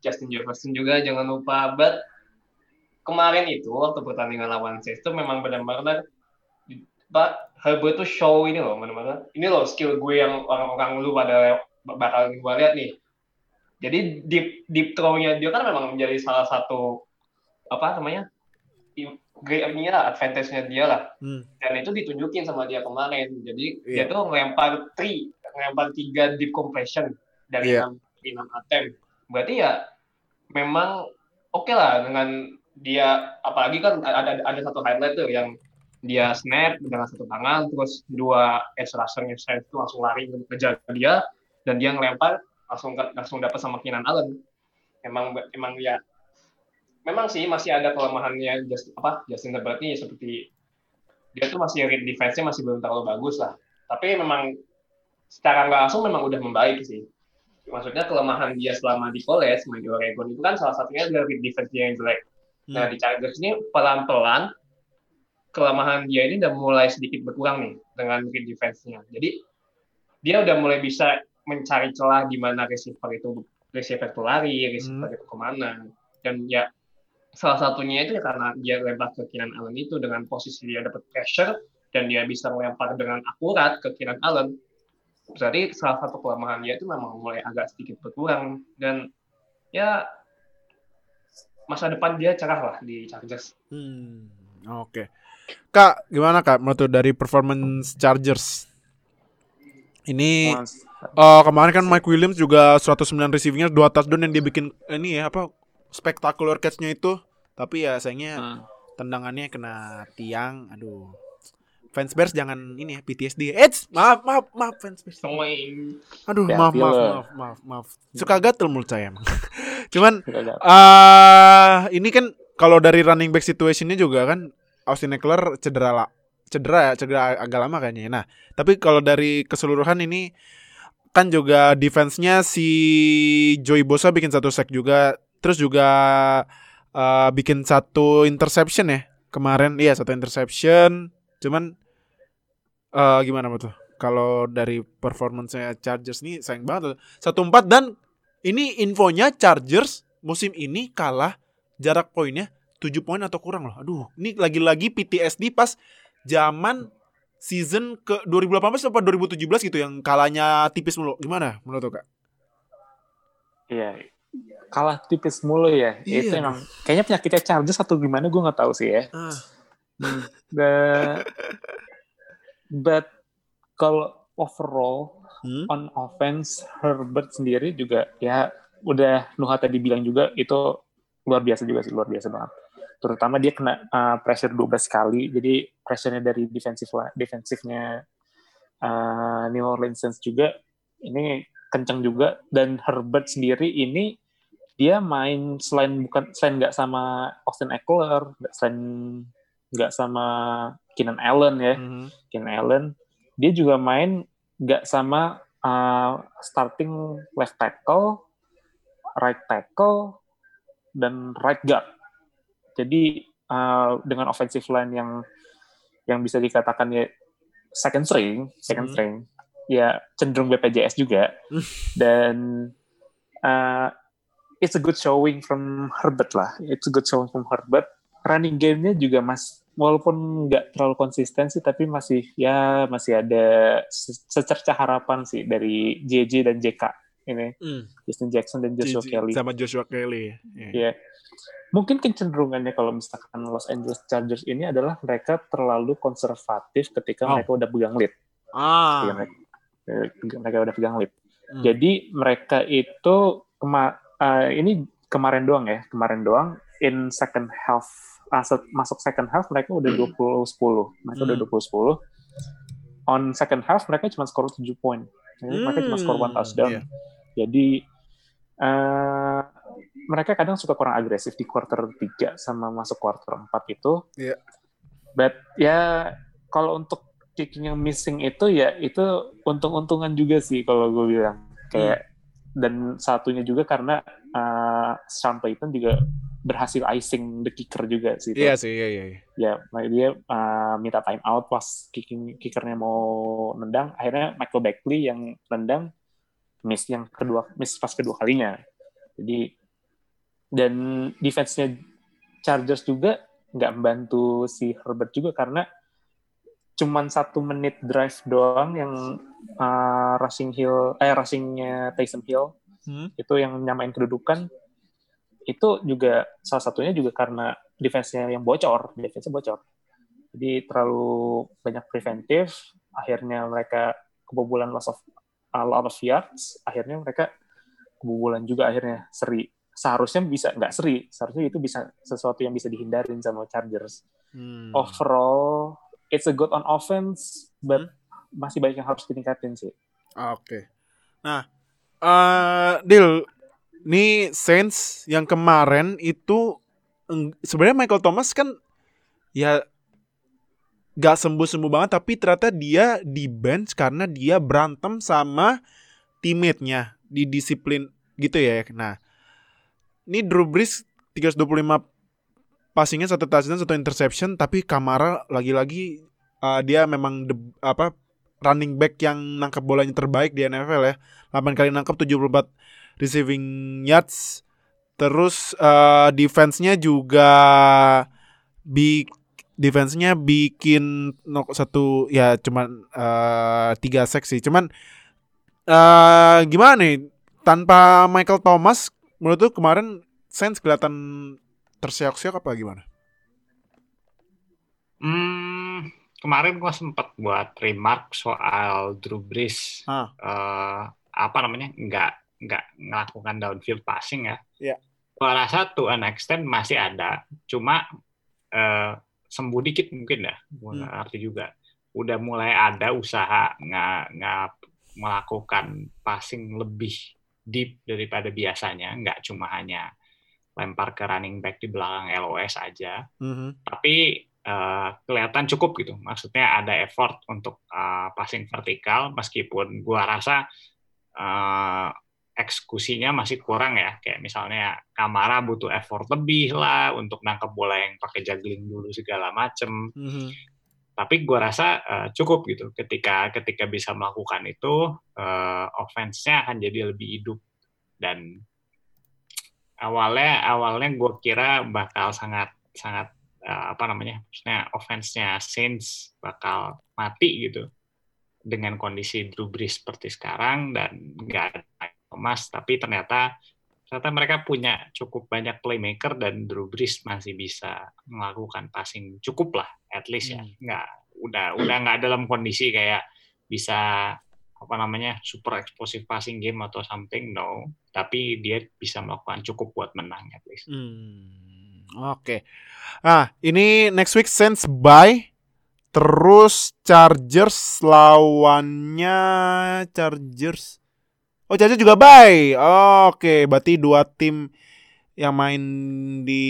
Justin Jefferson juga jangan lupa. But kemarin itu waktu pertandingan lawan itu memang benar-benar Pak Herbert tuh show ini loh benar-benar. Ini loh skill gue yang orang-orang lu pada bakal gue lihat nih. Jadi deep deep throw-nya dia kan memang menjadi salah satu apa namanya ini lah advantage-nya dia lah Hmm. dan itu ditunjukin sama dia kemarin jadi dia Iya. tuh ngelempar three ngelempar tiga deep compression dari Iya. enam enam attempt berarti ya memang oke lah dengan dia apalagi kan ada ada satu highlight tuh yang dia snap dengan satu tangan terus dua edge rusher-nya Saints itu langsung lari ngejar dia dan dia ngelempar langsung langsung dapat sama Keenan Allen. Emang emang ya memang sih masih ada kelemahannya Justin apa Justin Herbert ini seperti dia tuh masih read defense-nya masih belum terlalu bagus lah. Tapi memang secara nggak langsung memang udah membaik sih. Maksudnya kelemahan dia selama di college main di Oregon itu kan salah satunya adalah read defense dia yang jelek. Nah Hmm. di Chargers ini pelan-pelan kelemahan dia ini udah mulai sedikit berkurang nih dengan read defense-nya. Jadi dia udah mulai bisa mencari celah di mana receiver itu receiver itu lari, receiver itu ke mana. Dan ya salah satunya itu ya karena dia lempar ke Keenan Allen itu dengan posisi dia dapat pressure dan dia bisa melempar dengan akurat ke Keenan Allen. Berarti salah satu kelemahan dia itu memang mulai agak sedikit berkurang dan ya masa depan dia cerah lah di Chargers. Hmm, Oke. Kak, gimana Kak menurut dari performance Chargers? Ini eh, kemarin kan Mike Williams juga 109 receivingnya 2 touchdown yang dia bikin ini ya apa spectacular catch-nya itu. Tapi ya sayangnya Hmm. tendangannya kena tiang. Aduh. Fans Bears jangan ini ya PTSD. Eits, maaf maaf maaf fans Bears. Aduh, Ya, maaf, maaf, maaf, maaf, maaf. Suka gatel mulut saya emang. Cuman ada. ah ini kan kalau dari running back situationnya juga kan Austin Eckler cedera lah. Cedera ya, cedera agak lama kayaknya. Nah, tapi kalau dari keseluruhan ini kan juga defense-nya si Joey Bosa bikin satu sack juga, terus juga eh, bikin satu interception ya kemarin. Iya, satu interception. Cuman eh gimana tuh? Kalau dari performance-nya Chargers nih sayang banget. Satu empat dan ini infonya Chargers musim ini kalah jarak poinnya 7 poin atau kurang loh. Aduh, ini lagi-lagi PTSD pas zaman season ke 2018 atau 2017 gitu yang kalahnya tipis mulu. Gimana menurut lo, Kak? Iya. Kalah tipis mulu ya. Iya. Itu emang kayaknya penyakitnya Chargers atau gimana gue nggak tahu sih ya. Ah, The- but kalau overall hmm? on offense Herbert sendiri juga ya udah Nuha tadi bilang juga itu luar biasa juga sih luar biasa banget. Terutama dia kena uh, pressure 12 kali. Jadi pressure-nya dari defensive defensifnya uh, New Orleans Saints juga ini kencang juga dan Herbert sendiri ini dia main selain bukan selain nggak sama Austin Eckler, nggak selain nggak sama Keenan Allen ya, Mhm. Keenan Allen, dia juga main nggak sama uh, starting left tackle, right tackle, dan right guard. Jadi uh, dengan offensive line yang yang bisa dikatakan ya second string, second Hmm. string, ya cenderung BPJS juga. dan uh, it's a good showing from Herbert lah. It's a good showing from Herbert. Running game-nya juga mas walaupun nggak terlalu konsisten sih tapi masih ya masih ada se- secerca harapan sih dari JJ dan JK ini Hmm. Justin Jackson dan Joshua GG. Kelly. sama Joshua Kelly. Iya. Iya. Mungkin kecenderungannya kalau misalkan Los Angeles Chargers ini adalah mereka terlalu konservatif ketika Oh. mereka udah pegang lead. Ketika Ah. mereka, mereka udah pegang lead. Hmm. Jadi mereka itu kema eh, ini kemarin doang ya, kemarin doang in second half se- masuk second half mereka udah 20-10. Mereka udah Hmm. 20-10. On second half mereka cuma skor 7 poin. Jadi Mereka cuma skor one Hmm, touchdown. iya. Jadi eh mereka kadang suka kurang agresif di quarter 3 sama masuk quarter 4 itu. Iya. But ya kalau untuk kicking yang missing itu ya itu untung-untungan juga sih kalau gue bilang. Kayak dan satunya juga karena uh, Sean Payton juga berhasil icing the kicker juga sih. Iya sih, iya iya. iya. Ya, dia uh, minta time out pas kicking kickernya mau nendang, akhirnya Michael Beckley yang nendang miss yang kedua miss pas kedua kalinya. Jadi dan defense-nya Chargers juga nggak membantu si Herbert juga karena cuman satu menit drive doang yang uh, rushing hill eh rushingnya Taysom Hill Hmm. itu yang nyamain kedudukan itu juga salah satunya juga karena defense-nya yang bocor, defense-nya bocor. Jadi terlalu banyak preventif, akhirnya mereka kebobolan loss of a lot of yards, akhirnya mereka kebobolan juga akhirnya seri. Seharusnya bisa nggak seri, seharusnya itu bisa sesuatu yang bisa dihindarin sama Chargers. Hmm. Overall, it's a good on offense, but masih banyak yang harus ditingkatin sih. Oke. Nah, eh Dil, nih Saints yang kemarin itu sebenarnya Michael Thomas kan ya gak sembuh-sembuh banget tapi ternyata dia di bench karena dia berantem sama teammate-nya di disiplin gitu ya. Nah, ini Drew Brees 325 passingnya satu touchdown satu interception tapi Kamara lagi-lagi uh, dia memang the- apa running back yang nangkep bolanya terbaik di NFL ya. 8 kali nangkep 74 receiving yards. Terus uh, defense-nya juga bi defense-nya bikin no, satu ya cuman uh, tiga seksi. Cuman uh, gimana nih tanpa Michael Thomas menurut tuh kemarin Saints kelihatan terseok-seok apa gimana? Hmm, kemarin gua sempat buat remark soal Drew Brees. Ah. Eh, apa namanya? Nggak nggak melakukan downfield passing ya. Iya. Gua rasa to an extent masih ada. Cuma eh, sembuh dikit mungkin dah. Gua Hmm. ngerti juga. Udah mulai ada usaha nggak nggak melakukan passing lebih deep daripada biasanya. Nggak cuma hanya lempar ke running back di belakang LOS aja Mhm. tapi eh, kelihatan cukup gitu. Maksudnya ada effort untuk eh, passing vertikal meskipun gua rasa eh, eksekusinya masih kurang ya. Kayak misalnya Kamara butuh effort lebih lah untuk nangkep bola yang pakai juggling dulu segala macem. Mhm. Tapi gua rasa eh, cukup gitu. Ketika ketika bisa melakukan itu, eh, offense-nya akan jadi lebih hidup dan awalnya awalnya gue kira bakal sangat sangat eh, apa namanya maksudnya offense-nya Saints bakal mati gitu dengan kondisi Drew Brees seperti sekarang dan nggak ada Thomas tapi ternyata ternyata mereka punya cukup banyak playmaker dan Drew Brees masih bisa melakukan passing cukup lah at least ya Hmm. nggak udah udah nggak dalam kondisi kayak bisa apa namanya super explosive passing game atau something no tapi dia bisa melakukan cukup buat menang at least Hmm, Oke. Nah, ini next week Saints bye. Terus Chargers lawannya Chargers. Oh, Chargers juga bye. Oke, berarti dua tim yang main di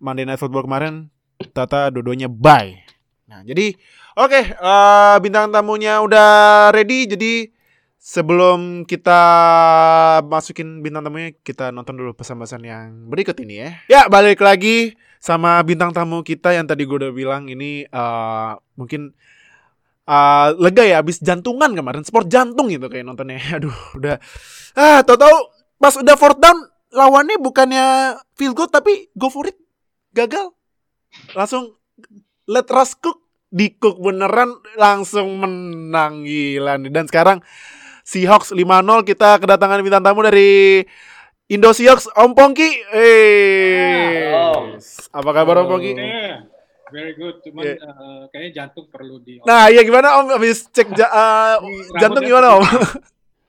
Monday Night Football kemarin Tata dua-duanya bye. Nah, jadi oke, eh, bintang tamunya udah ready. Jadi sebelum kita masukin bintang tamunya, kita nonton dulu pesan-pesan yang berikut ini ya. Ya, balik lagi sama bintang tamu kita yang tadi gue udah bilang ini eh, mungkin eh, lega ya abis jantungan kemarin sport jantung gitu kayak nontonnya. Aduh, udah. Ah tau-tau pas udah fourth down lawannya bukannya field goal tapi go for it gagal. Langsung let Russ cook di cook beneran langsung menang gila nih. Dan sekarang Seahawks 5-0 kita kedatangan bintang tamu dari Indo Seahawks Om Pongki. Eh Halo. apa kabar Om Pongki very good. Cuman Yeah. eh, kayaknya jantung perlu di. nah iya gimana Om habis cek ja- Ini jantung gimana Om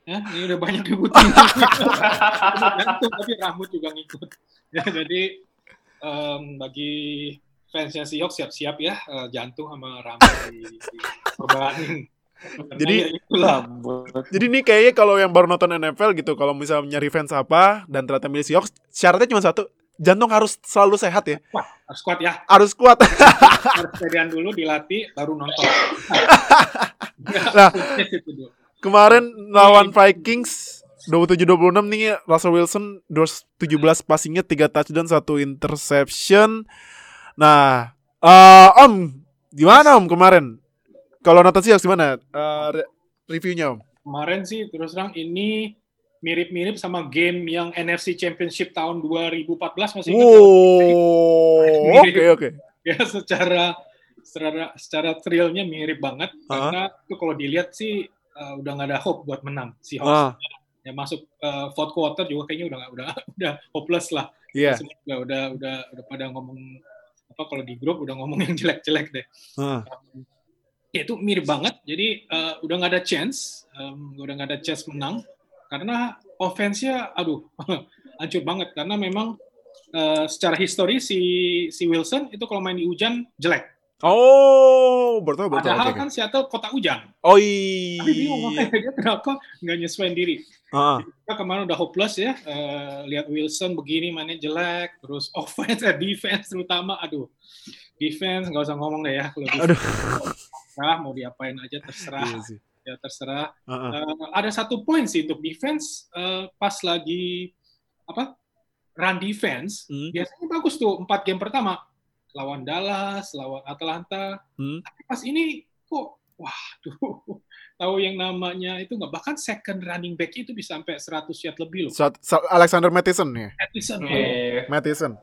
Ya, ini udah banyak dibutuhin. jantung tapi rambut juga ngikut. Ya, jadi em, bagi fansnya Seahawks siap-siap ya eh, jantung sama rambut di, dikorbanin. Karena Jadi- ya. Jadi ini kayaknya kalau yang baru nonton NFL gitu, kalau misalnya nyari fans apa dan ternyata milih Seahawks, syaratnya cuma satu, jantung harus selalu sehat ya, harus kuat ya. harus kuat. Harus pedean dulu dilatih baru nonton. Nah. Kemarin lawan Vikings 27-26 nih Russell Wilson 17 passingnya 3 touchdown 1 interception. Nah, eh, Om, gimana Om kemarin? Kalau nonton Seahawks gimana? Eh, re- reviewnya Om? Kemarin sih terus terang ini mirip-mirip sama game yang NFC Championship tahun 2014 masih ingat? Wow, oke oke. ya secara secara secara thrillnya mirip banget Ah. karena itu kalau dilihat sih uh, udah nggak ada hope buat menang si Ah, ya masuk uh, fourth quarter juga kayaknya udah udah udah hopeless lah Iya. Semua udah udah udah udah pada ngomong apa kalau di grup udah ngomong yang jelek-jelek deh. Heeh. Ya itu mirip banget. Jadi eh, udah nggak ada chance, em, udah nggak ada chance menang karena offense-nya aduh hancur banget karena memang eh, secara histori si si Wilson itu kalau main di hujan jelek. Oh, betul betul. Padahal oke, kan. Seattle kota hujan. Oh Tapi bingung iya. dia kenapa nggak nyesuaiin diri. Heeh. Kita kemarin udah hopeless ya, eh, lihat Wilson begini mainnya jelek, terus offense, eh, defense terutama, aduh, defense nggak usah ngomong deh ya, kalau Aduh. terserah mau diapain aja terserah, Iya sih. Ya terserah. Heeh. Eh, ada satu poin sih untuk defense eh, pas lagi apa run defense, Hmm. biasanya bagus tuh empat game pertama lawan Dallas, lawan Atlanta, Hmm. tapi pas ini kok, waduh, tahu yang namanya itu nggak bahkan second running back itu bisa sampai 100 yard lebih loh. Alexander Mattison ya. Edison Iya. Mattison.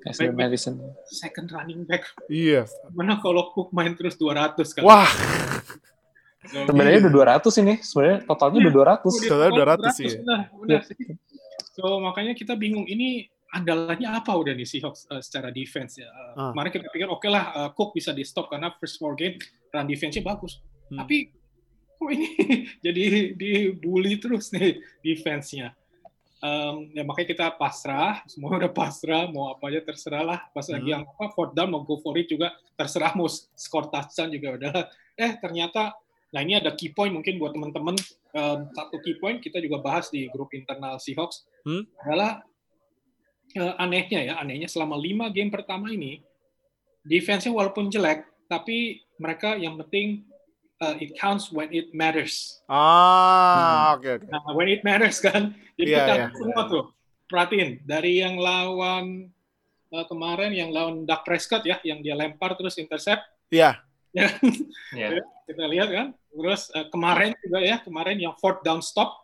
Ashley Madison. second running back. Iya. Mana kalau Cook main terus 200 kan? Wah, Sebenarnya udah 200 ini. Sebenarnya totalnya udah 200. dia Totalnya total 200 sih. Benar, benar sih. So makanya kita bingung ini andalannya apa udah nih Seahawks uh, secara defense ya. Uh, Ah. Kemarin kita pikir oke lah uh, Cook bisa di stop karena first four game run defense-nya bagus. Hmm. Tapi kok ini jadi dibully terus nih defense-nya. Um, ya makanya kita pasrah, semua udah pasrah, mau apa aja terserah lah. Pas lagi Hmm. yang apa fourth down mau go for it juga terserah mau skor touchdown juga udah. Eh ternyata Nah ini ada key point mungkin buat teman-teman um, satu key point kita juga bahas di grup internal Seahawks Hmm? adalah uh, anehnya ya anehnya selama lima game pertama ini defense-nya walaupun jelek tapi mereka yang penting uh, it counts when it matters. Ah, oke oke. Nah when it matters kan jadi Iya, kita iya. semua tuh perhatiin dari yang lawan uh, kemarin yang lawan Dak Prescott ya yang dia lempar terus intercept Iya. Ya Iya. kita lihat kan terus uh, kemarin juga ya kemarin yang fourth down stop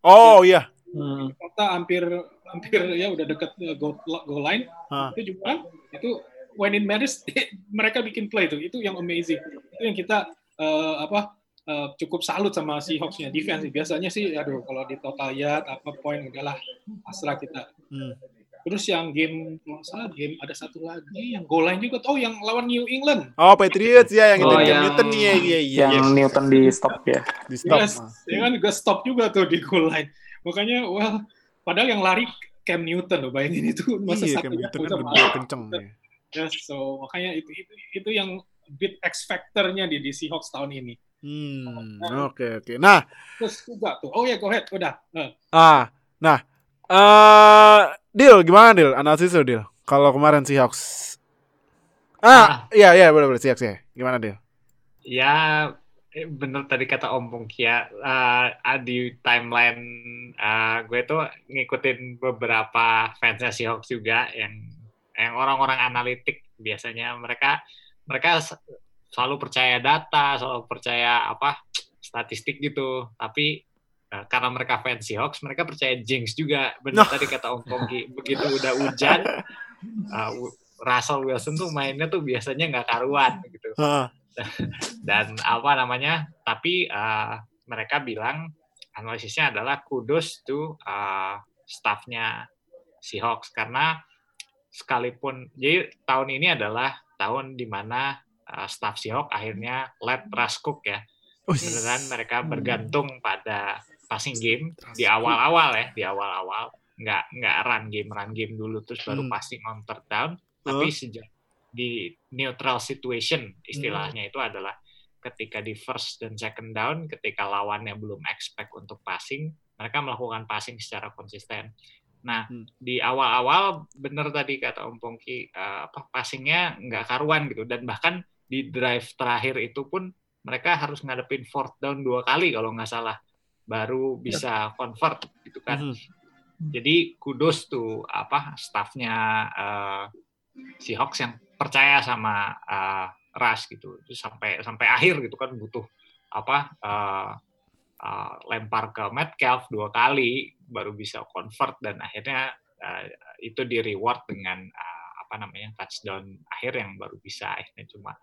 Oh iya. Hmm. kita hampir hampir ya udah deket uh, goal, goal line Hah. itu juga kan itu when it matters mereka bikin play tuh itu yang amazing itu yang kita uh, apa uh, cukup salut sama si Hawks-nya defense biasanya sih aduh kalau di total yard apa poin udahlah pasrah kita Hmm. Terus yang game kalau nggak salah game ada satu lagi yang goal line juga oh yang lawan New England Oh Patriots ya yang itu Oh, yang- Newton iya iya iya. Yang Newton di stop ya. Di stop. Yes, ya kan juga stop juga tuh di goal line. Makanya, well, padahal yang lari Cam Newton loh, bayangin itu masa Iya, satu Cam Newton kan gede kenceng ya. Yes, so makanya itu itu itu yang bit X factor-nya di, di Seahawks tahun ini. Hmm, oke oke. Nah, Terus juga tuh, oh ya, go ahead, udah. Nah, ah, nah, eh, deal gimana deal? Analisis lo deal. Kalau kemarin Seahawks. Ah, iya iya boleh boleh Seahawks ya. Gimana deal? Ya eh, bener tadi kata Om ya ah, di timeline eh, gue tuh ngikutin beberapa fansnya Seahawks juga yang yang orang-orang analitik biasanya mereka mereka selalu percaya data selalu percaya apa statistik gitu tapi eh, karena mereka fans Seahawks mereka percaya jinx juga. Benar tadi kata Om Pungki begitu udah hujan eh, Russell Wilson tuh mainnya tuh biasanya nggak karuan gitu. Ah, dan apa namanya tapi uh, mereka bilang analisisnya adalah kudos to uh, staffnya Seahawks. Karena sekalipun jadi tahun ini adalah tahun di mana uh, staff Seahawks akhirnya let Russ Cook ya. Beneran mereka bergantung pada passing game di awal-awal ya di awal-awal. Nggak nggak run game run game dulu terus baru Hmm. passing on third down. Tapi sejak di neutral situation istilahnya itu adalah ketika di first dan second down ketika lawannya belum expect untuk passing mereka melakukan passing secara konsisten. Nah Hmm. di awal-awal bener tadi kata Om Pongki apa passingnya nggak karuan gitu. Dan bahkan di drive terakhir itu pun mereka harus ngadepin fourth down dua kali kalau nggak salah baru bisa convert gitu kan. Mhm. jadi kudos tuh apa staffnya eh, Seahawks yang percaya sama eh, Russ gitu. Sampai sampai akhir gitu kan butuh apa eh, eh, lempar ke Metcalf dua kali baru bisa convert dan akhirnya eh, itu di reward dengan eh, apa namanya touchdown akhir yang baru bisa. Akhirnya cuma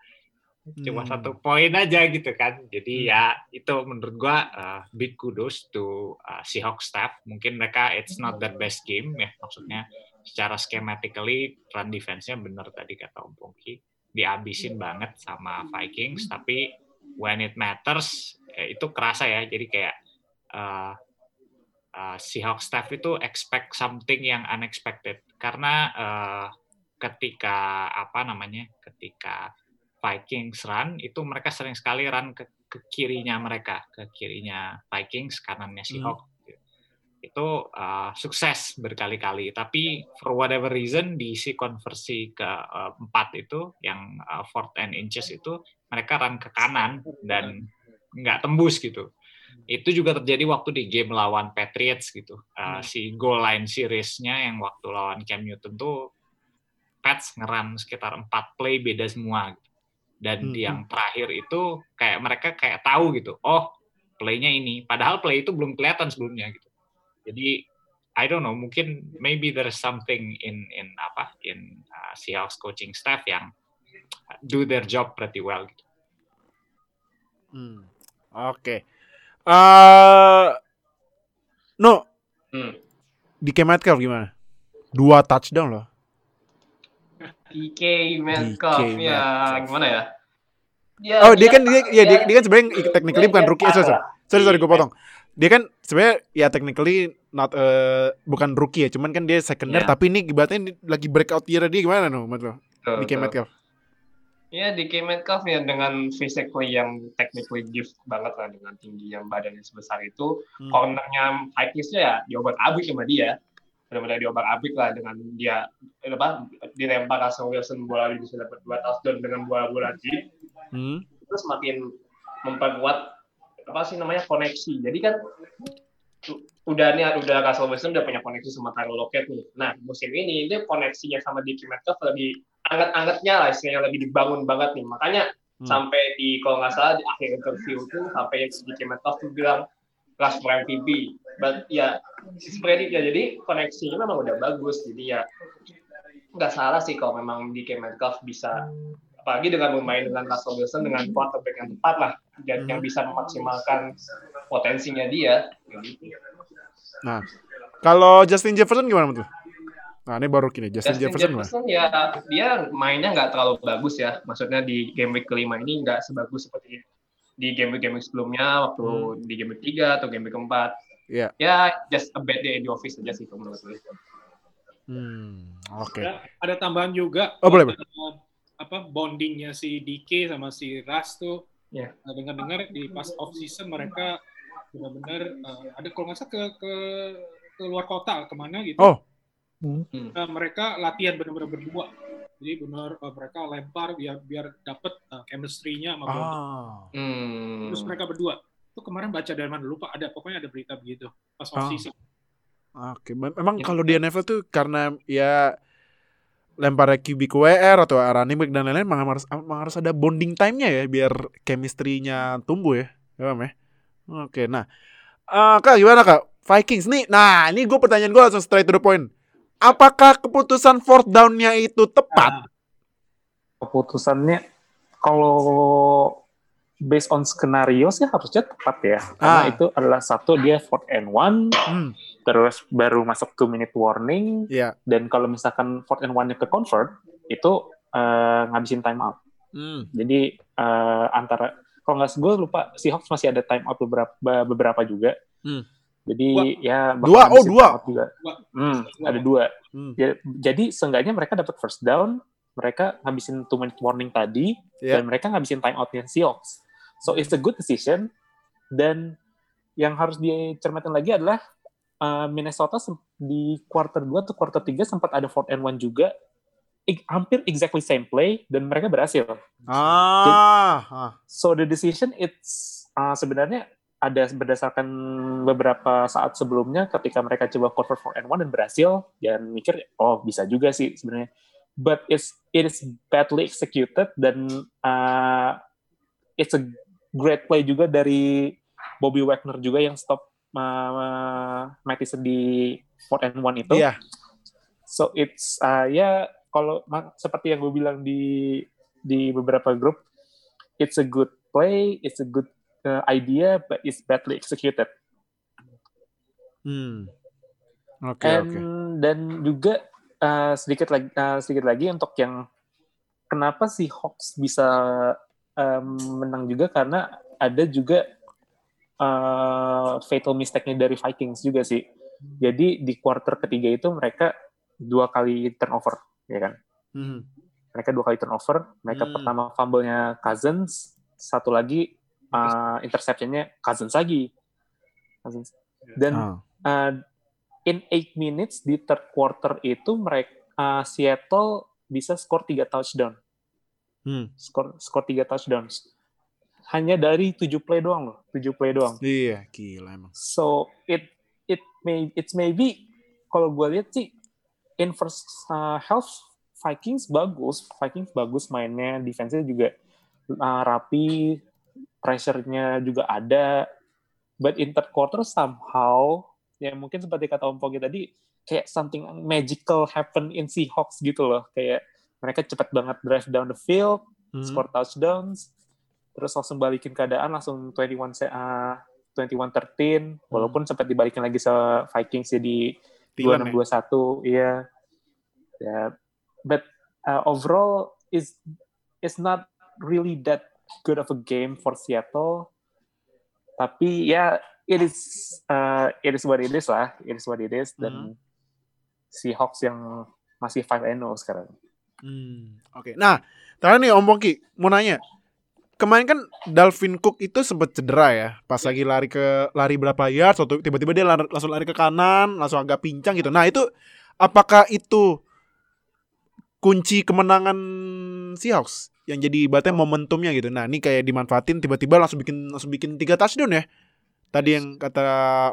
cuma Hmm. satu poin aja gitu kan. Jadi ya itu menurut gua uh, big kudos to uh, Seahawks staff. Mungkin mereka it's not their best game ya maksudnya secara schematically run defense-nya bener tadi kata Om Pongki dihabisin banget sama Vikings tapi when it matters eh, itu kerasa ya. Jadi kayak uh, uh, Seahawks staff itu expect something yang unexpected karena uh, ketika apa namanya ketika Vikings run itu mereka sering sekali run ke, ke kirinya mereka ke kirinya Vikings kanannya Seahawks. Itu uh, sukses berkali-kali. Tapi for whatever reason diisi konversi ke uh, empat itu yang uh, fourth and inches itu mereka run ke kanan dan nggak tembus gitu. Itu juga terjadi waktu di game lawan Patriots gitu. Uh, si goal line series-nya yang waktu lawan Cam Newton tuh Pats ngeran sekitar empat play beda semua gitu. Dan Hmm. yang terakhir itu kayak mereka kayak tahu gitu oh playnya ini padahal play itu belum kelihatan sebelumnya gitu jadi I don't know mungkin maybe there's something in in apa in uh, Seahawks coaching staff yang do their job pretty well gitu. Hmm. Oke. Eh, no, Hmm. di Metcalf gimana? Dua touchdown loh. DK Metcalf DK ya Metcalf. gimana ya? Ya, Oh, dia kan dia, ya, dia, dia kan sebenarnya technically bukan rookie. Eh, sorry, sorry, sorry, sorry gue Iya. potong. Dia kan sebenarnya ya technically not eh, bukan rookie ya, cuman kan dia seconder. Iya. Tapi ini ibaratnya ini lagi breakout year dia gimana no, menurut lo? Betul. Metcalf. Ya DK Metcalf ya dengan physically yang technically gift banget lah dengan tinggi yang badannya sebesar itu. Hmm. Cornernya Vikings ya diobak abrik sama dia. Benar-benar diobak abrik lah dengan dia apa dilempar Russell Wilson bola bisa dapat dua touchdown dengan bola-bola deep Hmm. itu semakin memperkuat apa sih namanya koneksi. Jadi kan udah nih udah Russell Wilson udah punya koneksi sama Tyler Lockett nih. Nah musim ini dia koneksinya sama DK Metcalf lebih anget-angetnya lah istilahnya lebih dibangun banget nih. Makanya Hmm. sampai di kalau nggak salah di akhir interview tuh sampai DK Metcalf tuh bilang for MVP. But ya seperti ya jadi koneksinya memang udah bagus. Jadi ya nggak salah sih kalau memang DK Metcalf bisa apalagi dengan bermain dengan Russell Wilson dengan quarterback yang tepat lah dan yang bisa memaksimalkan potensinya dia. Nah, kalau Justin Jefferson gimana menurut? Nah, ini baru kini Justin, Justin Jefferson, Jefferson, ya dia mainnya nggak terlalu bagus ya. Maksudnya di game week kelima ini nggak sebagus seperti di game week game week sebelumnya waktu di game week tiga atau game week keempat. Iya. Ya just a bad day in the office aja sih kalau menurut gue. Hmm, oke. Ya, ada tambahan juga. Oh, boleh, boleh. Eh, apa bondingnya si DK sama si Ras tuh. Iya. Nah, dengar-dengar di pas off season mereka benar-benar eh, ada kalau nggak salah ke, ke ke luar kota ke mana gitu. Oh. Nah, mereka latihan benar-benar berdua. Jadi benar eh, mereka lempar biar biar dapet eh, chemistry-nya sama bonding. Ah. Hmm. Terus mereka berdua. Itu kemarin baca dari mana lupa ada pokoknya ada berita begitu pas off Ah. season. Oke, Mem- memang Itu kalau di NFL tuh karena ya lempar QB ke WR atau running back dan lain-lain memang harus, memang harus ada bonding time-nya ya biar chemistry-nya tumbuh ya. Ya, Paham ya? Oke, nah. Eh, Kak, gimana Kak? Vikings nih. Nah, ini gue pertanyaan gue langsung straight to the point. Apakah keputusan fourth down-nya itu tepat? keputusannya kalau based on skenario sih harusnya tepat ya karena Ah. itu adalah satu dia fourth and one Hmm, terus baru masuk two minute warning ya. dan kalau misalkan fourth and one-nya ke convert itu eh, ngabisin time out Hmm. jadi eh, antara kalau nggak gue lupa Seahawks masih ada time out beberapa beberapa juga Hmm. jadi Dua. ya Dua? Oh, dua. juga Dua. Hmm, ada dua Hmm. Ya, jadi seenggaknya mereka dapat first down, mereka ngabisin two minute warning tadi, Ya. dan mereka ngabisin time outnya Seahawks. So it's a good decision. Dan yang harus dicermati lagi adalah uh, Minnesota di quarter 2 atau quarter 3 sempat ada fourth and one juga, I- hampir exactly same play, dan mereka berhasil. Ah. ah. So the decision it's uh, sebenarnya ada berdasarkan beberapa saat sebelumnya ketika mereka coba cover for and one dan berhasil dan mikir oh bisa juga sih sebenarnya but it's it is badly executed dan uh, it's a great play juga dari Bobby Wagner juga yang stop uh, di fourth and one itu Iya. So it's uh, ya kalau ma- seperti yang gue bilang di di beberapa grup it's a good play, it's a good uh, idea, but it's badly executed. Hmm. Oke, And oke. dan juga uh, sedikit lagi uh, sedikit lagi untuk yang kenapa si Hawks bisa um, menang juga karena ada juga uh, fatal mistake-nya dari Vikings juga sih. Jadi di quarter ketiga itu mereka dua kali turnover, ya kan? Hmm. Mereka dua kali turnover. Mereka Hmm. pertama fumble-nya Cousins, satu lagi uh, interception-nya Cousins lagi. Cousins. Dan Ah. uh, in 8 minutes di third quarter itu mereka uh, Seattle bisa skor 3 touchdown. Hmm. Skor skor 3 touchdowns. Hanya dari 7 play doang loh, 7 play doang. Iya, gila emang. So it it may it's maybe kalau gue lihat sih in first uh, half Vikings bagus, Vikings bagus mainnya, defense-nya juga uh, rapi, pressure-nya juga ada. But in third quarter somehow ya mungkin seperti kata Om Pogi tadi kayak something magical happen in Seahawks gitu loh, kayak mereka cepat banget drive down the field, Hmm. score touchdowns, terus langsung balikin keadaan langsung 21 se- uh, 21-13 walaupun sempat dibalikin lagi sama Vikings ya di Thielen ya? 26-21 iya ya but uh, overall is is not really that good of a game for Seattle tapi ya it is uh, it is what it is lah it is what it is dan Seahawks yang masih 5 and 0 sekarang Hmm, Oke. Nah, terakhir nih Om Pongki, mau nanya. Kemarin kan Dalvin Cook itu sempat cedera ya, pas lagi lari ke lari berapa yard, atau tiba-tiba dia lari- langsung lari ke kanan, langsung agak pincang gitu. Nah itu apakah itu kunci kemenangan Seahawks yang jadi ibaratnya momentumnya gitu. Nah ini kayak dimanfaatin tiba-tiba langsung bikin langsung bikin tiga touchdown ya. Tadi yang kata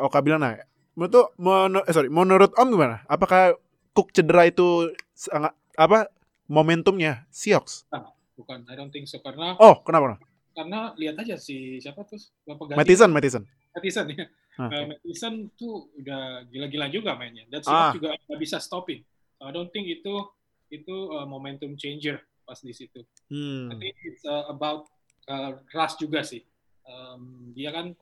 Oka bilang nah, menurut menur- eh, sorry, menurut Om gimana? Apakah Cook cedera itu sangat apa momentumnya Seahawks? Bukan, I don't think so. Karena Oh, kenapa? karena lihat aja si siapa tuh Bapak ganti Mattison, Mattison. Mattison ya. Ah. Eh, Mattison tuh udah gila-gila juga mainnya. Dan Ah. Seahawks juga nggak bisa stopin. So, I don't think itu itu uh, momentum changer pas di situ. Hmm. I think it's uh, about uh, Russ juga sih. Um, dia kan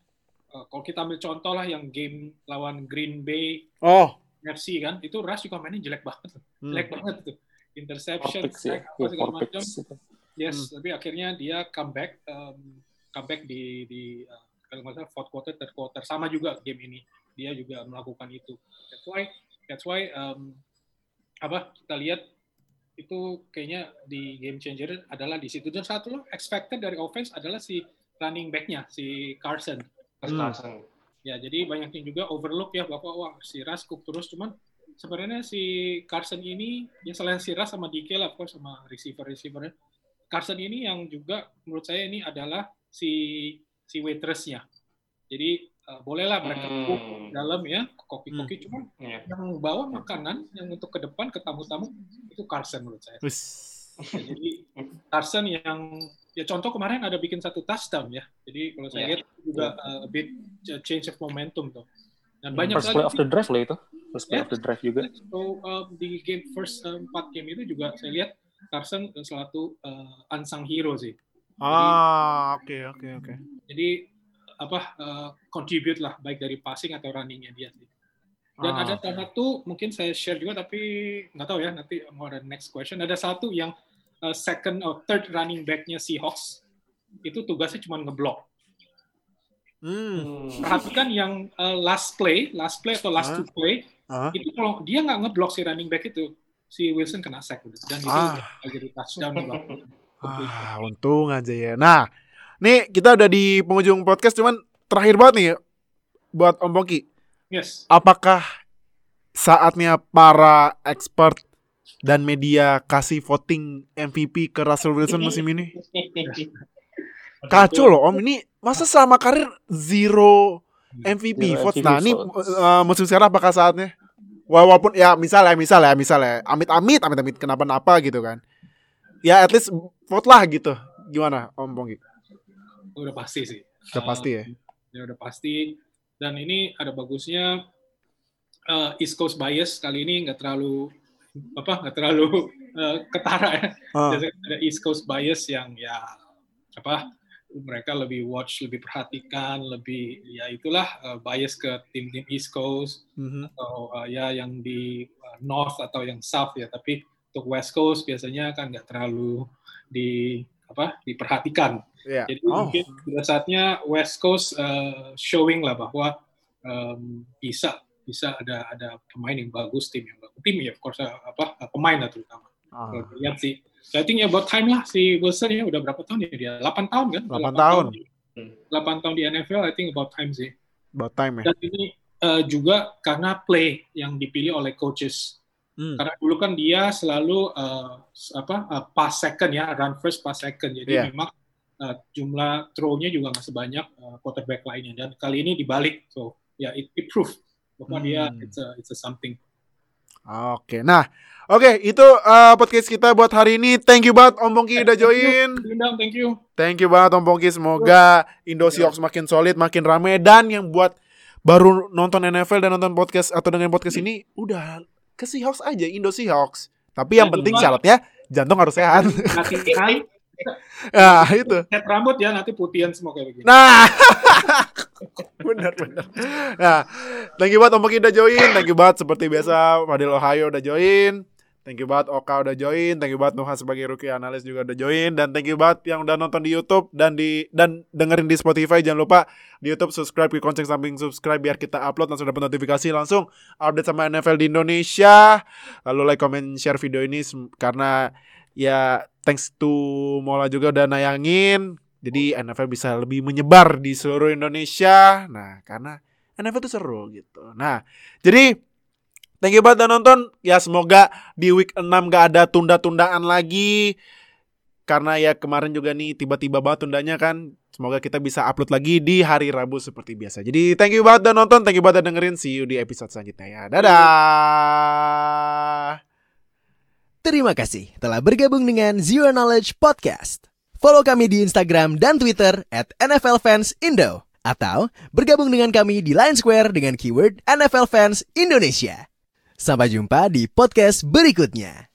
uh, kalau kita ambil contoh lah yang game lawan Green Bay Oh, FC kan, itu Russ juga mainnya jelek banget, hmm. jelek banget tuh. Interception, picks ya sack, apa Iya, segala macam. Yes, tapi akhirnya dia comeback, um, comeback di di uh, kalau nggak salah fourth quarter, third quarter, sama juga game ini. Dia juga melakukan itu. That's why, that's why um, apa kita lihat itu kayaknya di game changer adalah di situ. Dan satu loh, expected dari offense adalah si running back-nya, si Carson. Hmm. Carson. Ya, jadi banyak yang juga overlook ya bahwa wah si Ras cook terus cuman sebenarnya si Carson ini ya selain si Ras sama DK lah course sama receiver-receivernya. Carson ini yang juga menurut saya ini adalah si si waitressnya. Jadi uh, bolehlah mereka Hmm. dalam ya koki-koki cuman Iya. yang bawa makanan yang untuk ke depan ke tamu-tamu itu Carson menurut saya. Ya, jadi Carson yang ya contoh kemarin ada bikin satu touchdown ya. Jadi kalau saya Iya. lihat juga uh, a bit uh, change of momentum tuh. Dan Hmm, banyak First sekali play of the drive lah itu. First play Ya. of the drive juga. so, um, di game first uh, empat game itu juga saya lihat Carson uh, selalu uh, unsung hero sih. Ah, oke oke oke. Jadi apa uh, contribute lah baik dari passing atau runningnya dia sih. Dan Ah, ada salah satu mungkin saya share juga tapi nggak tahu ya nanti mau ada next question. Ada satu yang uh, second or third running back-nya Seahawks itu tugasnya cuma ngeblok. Hmm. Perhatikan yang uh, last play, last play atau last Hah? two play Ah. itu kalau dia nggak ngeblok si running back itu si Wilson kena sack dan itu Ah. jadi touchdown. Ah, untung aja ya. Nah, nih kita udah di penghujung podcast cuman terakhir banget nih buat Om Pongki. Yes. Apakah saatnya para expert dan media kasih voting MVP ke Russell Wilson musim ini? Kacau loh Om, ini masa selama karir zero MVP Zero votes. MVP Nah, ini uh, musim sekarang apakah saatnya? Walaupun ya misalnya misalnya misalnya amit-amit amit-amit kenapa-napa gitu kan. Ya at least vote lah gitu. Gimana Om Pongki? udah pasti sih. Udah pasti ya. Ya udah pasti. Dan ini ada bagusnya uh, East Coast bias kali ini nggak terlalu apa nggak terlalu uh, ketara ya. Ah. Biasanya ada East Coast bias yang ya apa mereka lebih watch, lebih perhatikan, lebih ya itulah uh, bias ke tim-tim East Coast Mhm. atau uh, ya yang di uh, North atau yang South ya. Tapi untuk West Coast biasanya kan nggak terlalu di apa diperhatikan. Iya. Jadi Oh. mungkin pada saatnya West Coast uh, showing lah bahwa um, bisa bisa ada ada pemain yang bagus, tim yang bagus, tim ya, of course uh, apa uh, pemain lah terutama. Ah. Lihat sih, I think ya about time lah si Wilson ya udah berapa tahun ya dia? 8 tahun kan? 8 tahun. di- 8 tahun di NFL, I think about time sih. About time ya. Dan ini uh, juga karena play yang dipilih oleh coaches. Hmm. Karena dulu kan dia selalu uh, apa uh, pass second ya, run first pass second. Jadi Iya. memang uh, jumlah throw-nya juga nggak sebanyak uh, quarterback lainnya. Dan kali ini dibalik, so ya it, it proof bahwa dia Hmm. it's a it's a something. Oke, nah, oke itu uh, podcast kita buat hari ini. Thank you banget Om Bongki udah join. Thank you. Thank you banget Om Bongki. Semoga Indo Seahawks makin solid, makin rame dan yang buat baru nonton NFL dan nonton podcast atau dengan podcast ini udah ke Seahawks aja Indo Seahawks. Tapi yang Jangan penting syaratnya jantung harus sehat. Nah, itu. head rambut ya nanti putihan semua kayak begini. Nah, benar benar. Nah, thank you banget Om Bongki udah join. Thank you banget seperti biasa Fadil Ohio udah join. Thank you banget Oka udah join. Thank you banget Nuha sebagai rookie analis juga udah join. Dan thank you banget yang udah nonton di YouTube dan di dan dengerin di Spotify. Jangan lupa di YouTube subscribe ke konceng samping subscribe biar kita upload langsung dapat notifikasi langsung update sama NFL di Indonesia. Lalu like, comment, share video ini karena ya thanks to Mola juga udah nayangin. Jadi NFL bisa lebih menyebar di seluruh Indonesia. Nah, karena NFL itu seru gitu. Nah, jadi thank you banget udah nonton. Ya semoga di week 6 gak ada tunda-tundaan lagi. Karena ya kemarin juga nih tiba-tiba banget tundanya kan. Semoga kita bisa upload lagi di hari Rabu seperti biasa. Jadi thank you banget udah nonton, thank you banget udah dengerin. See you di episode selanjutnya ya. Dadah. Terima kasih telah bergabung dengan Zero Knowledge Podcast. Follow kami di Instagram dan Twitter at NFL Fans Indo. Atau bergabung dengan kami di Line Square dengan keyword NFL Fans Indonesia. Sampai jumpa di podcast berikutnya.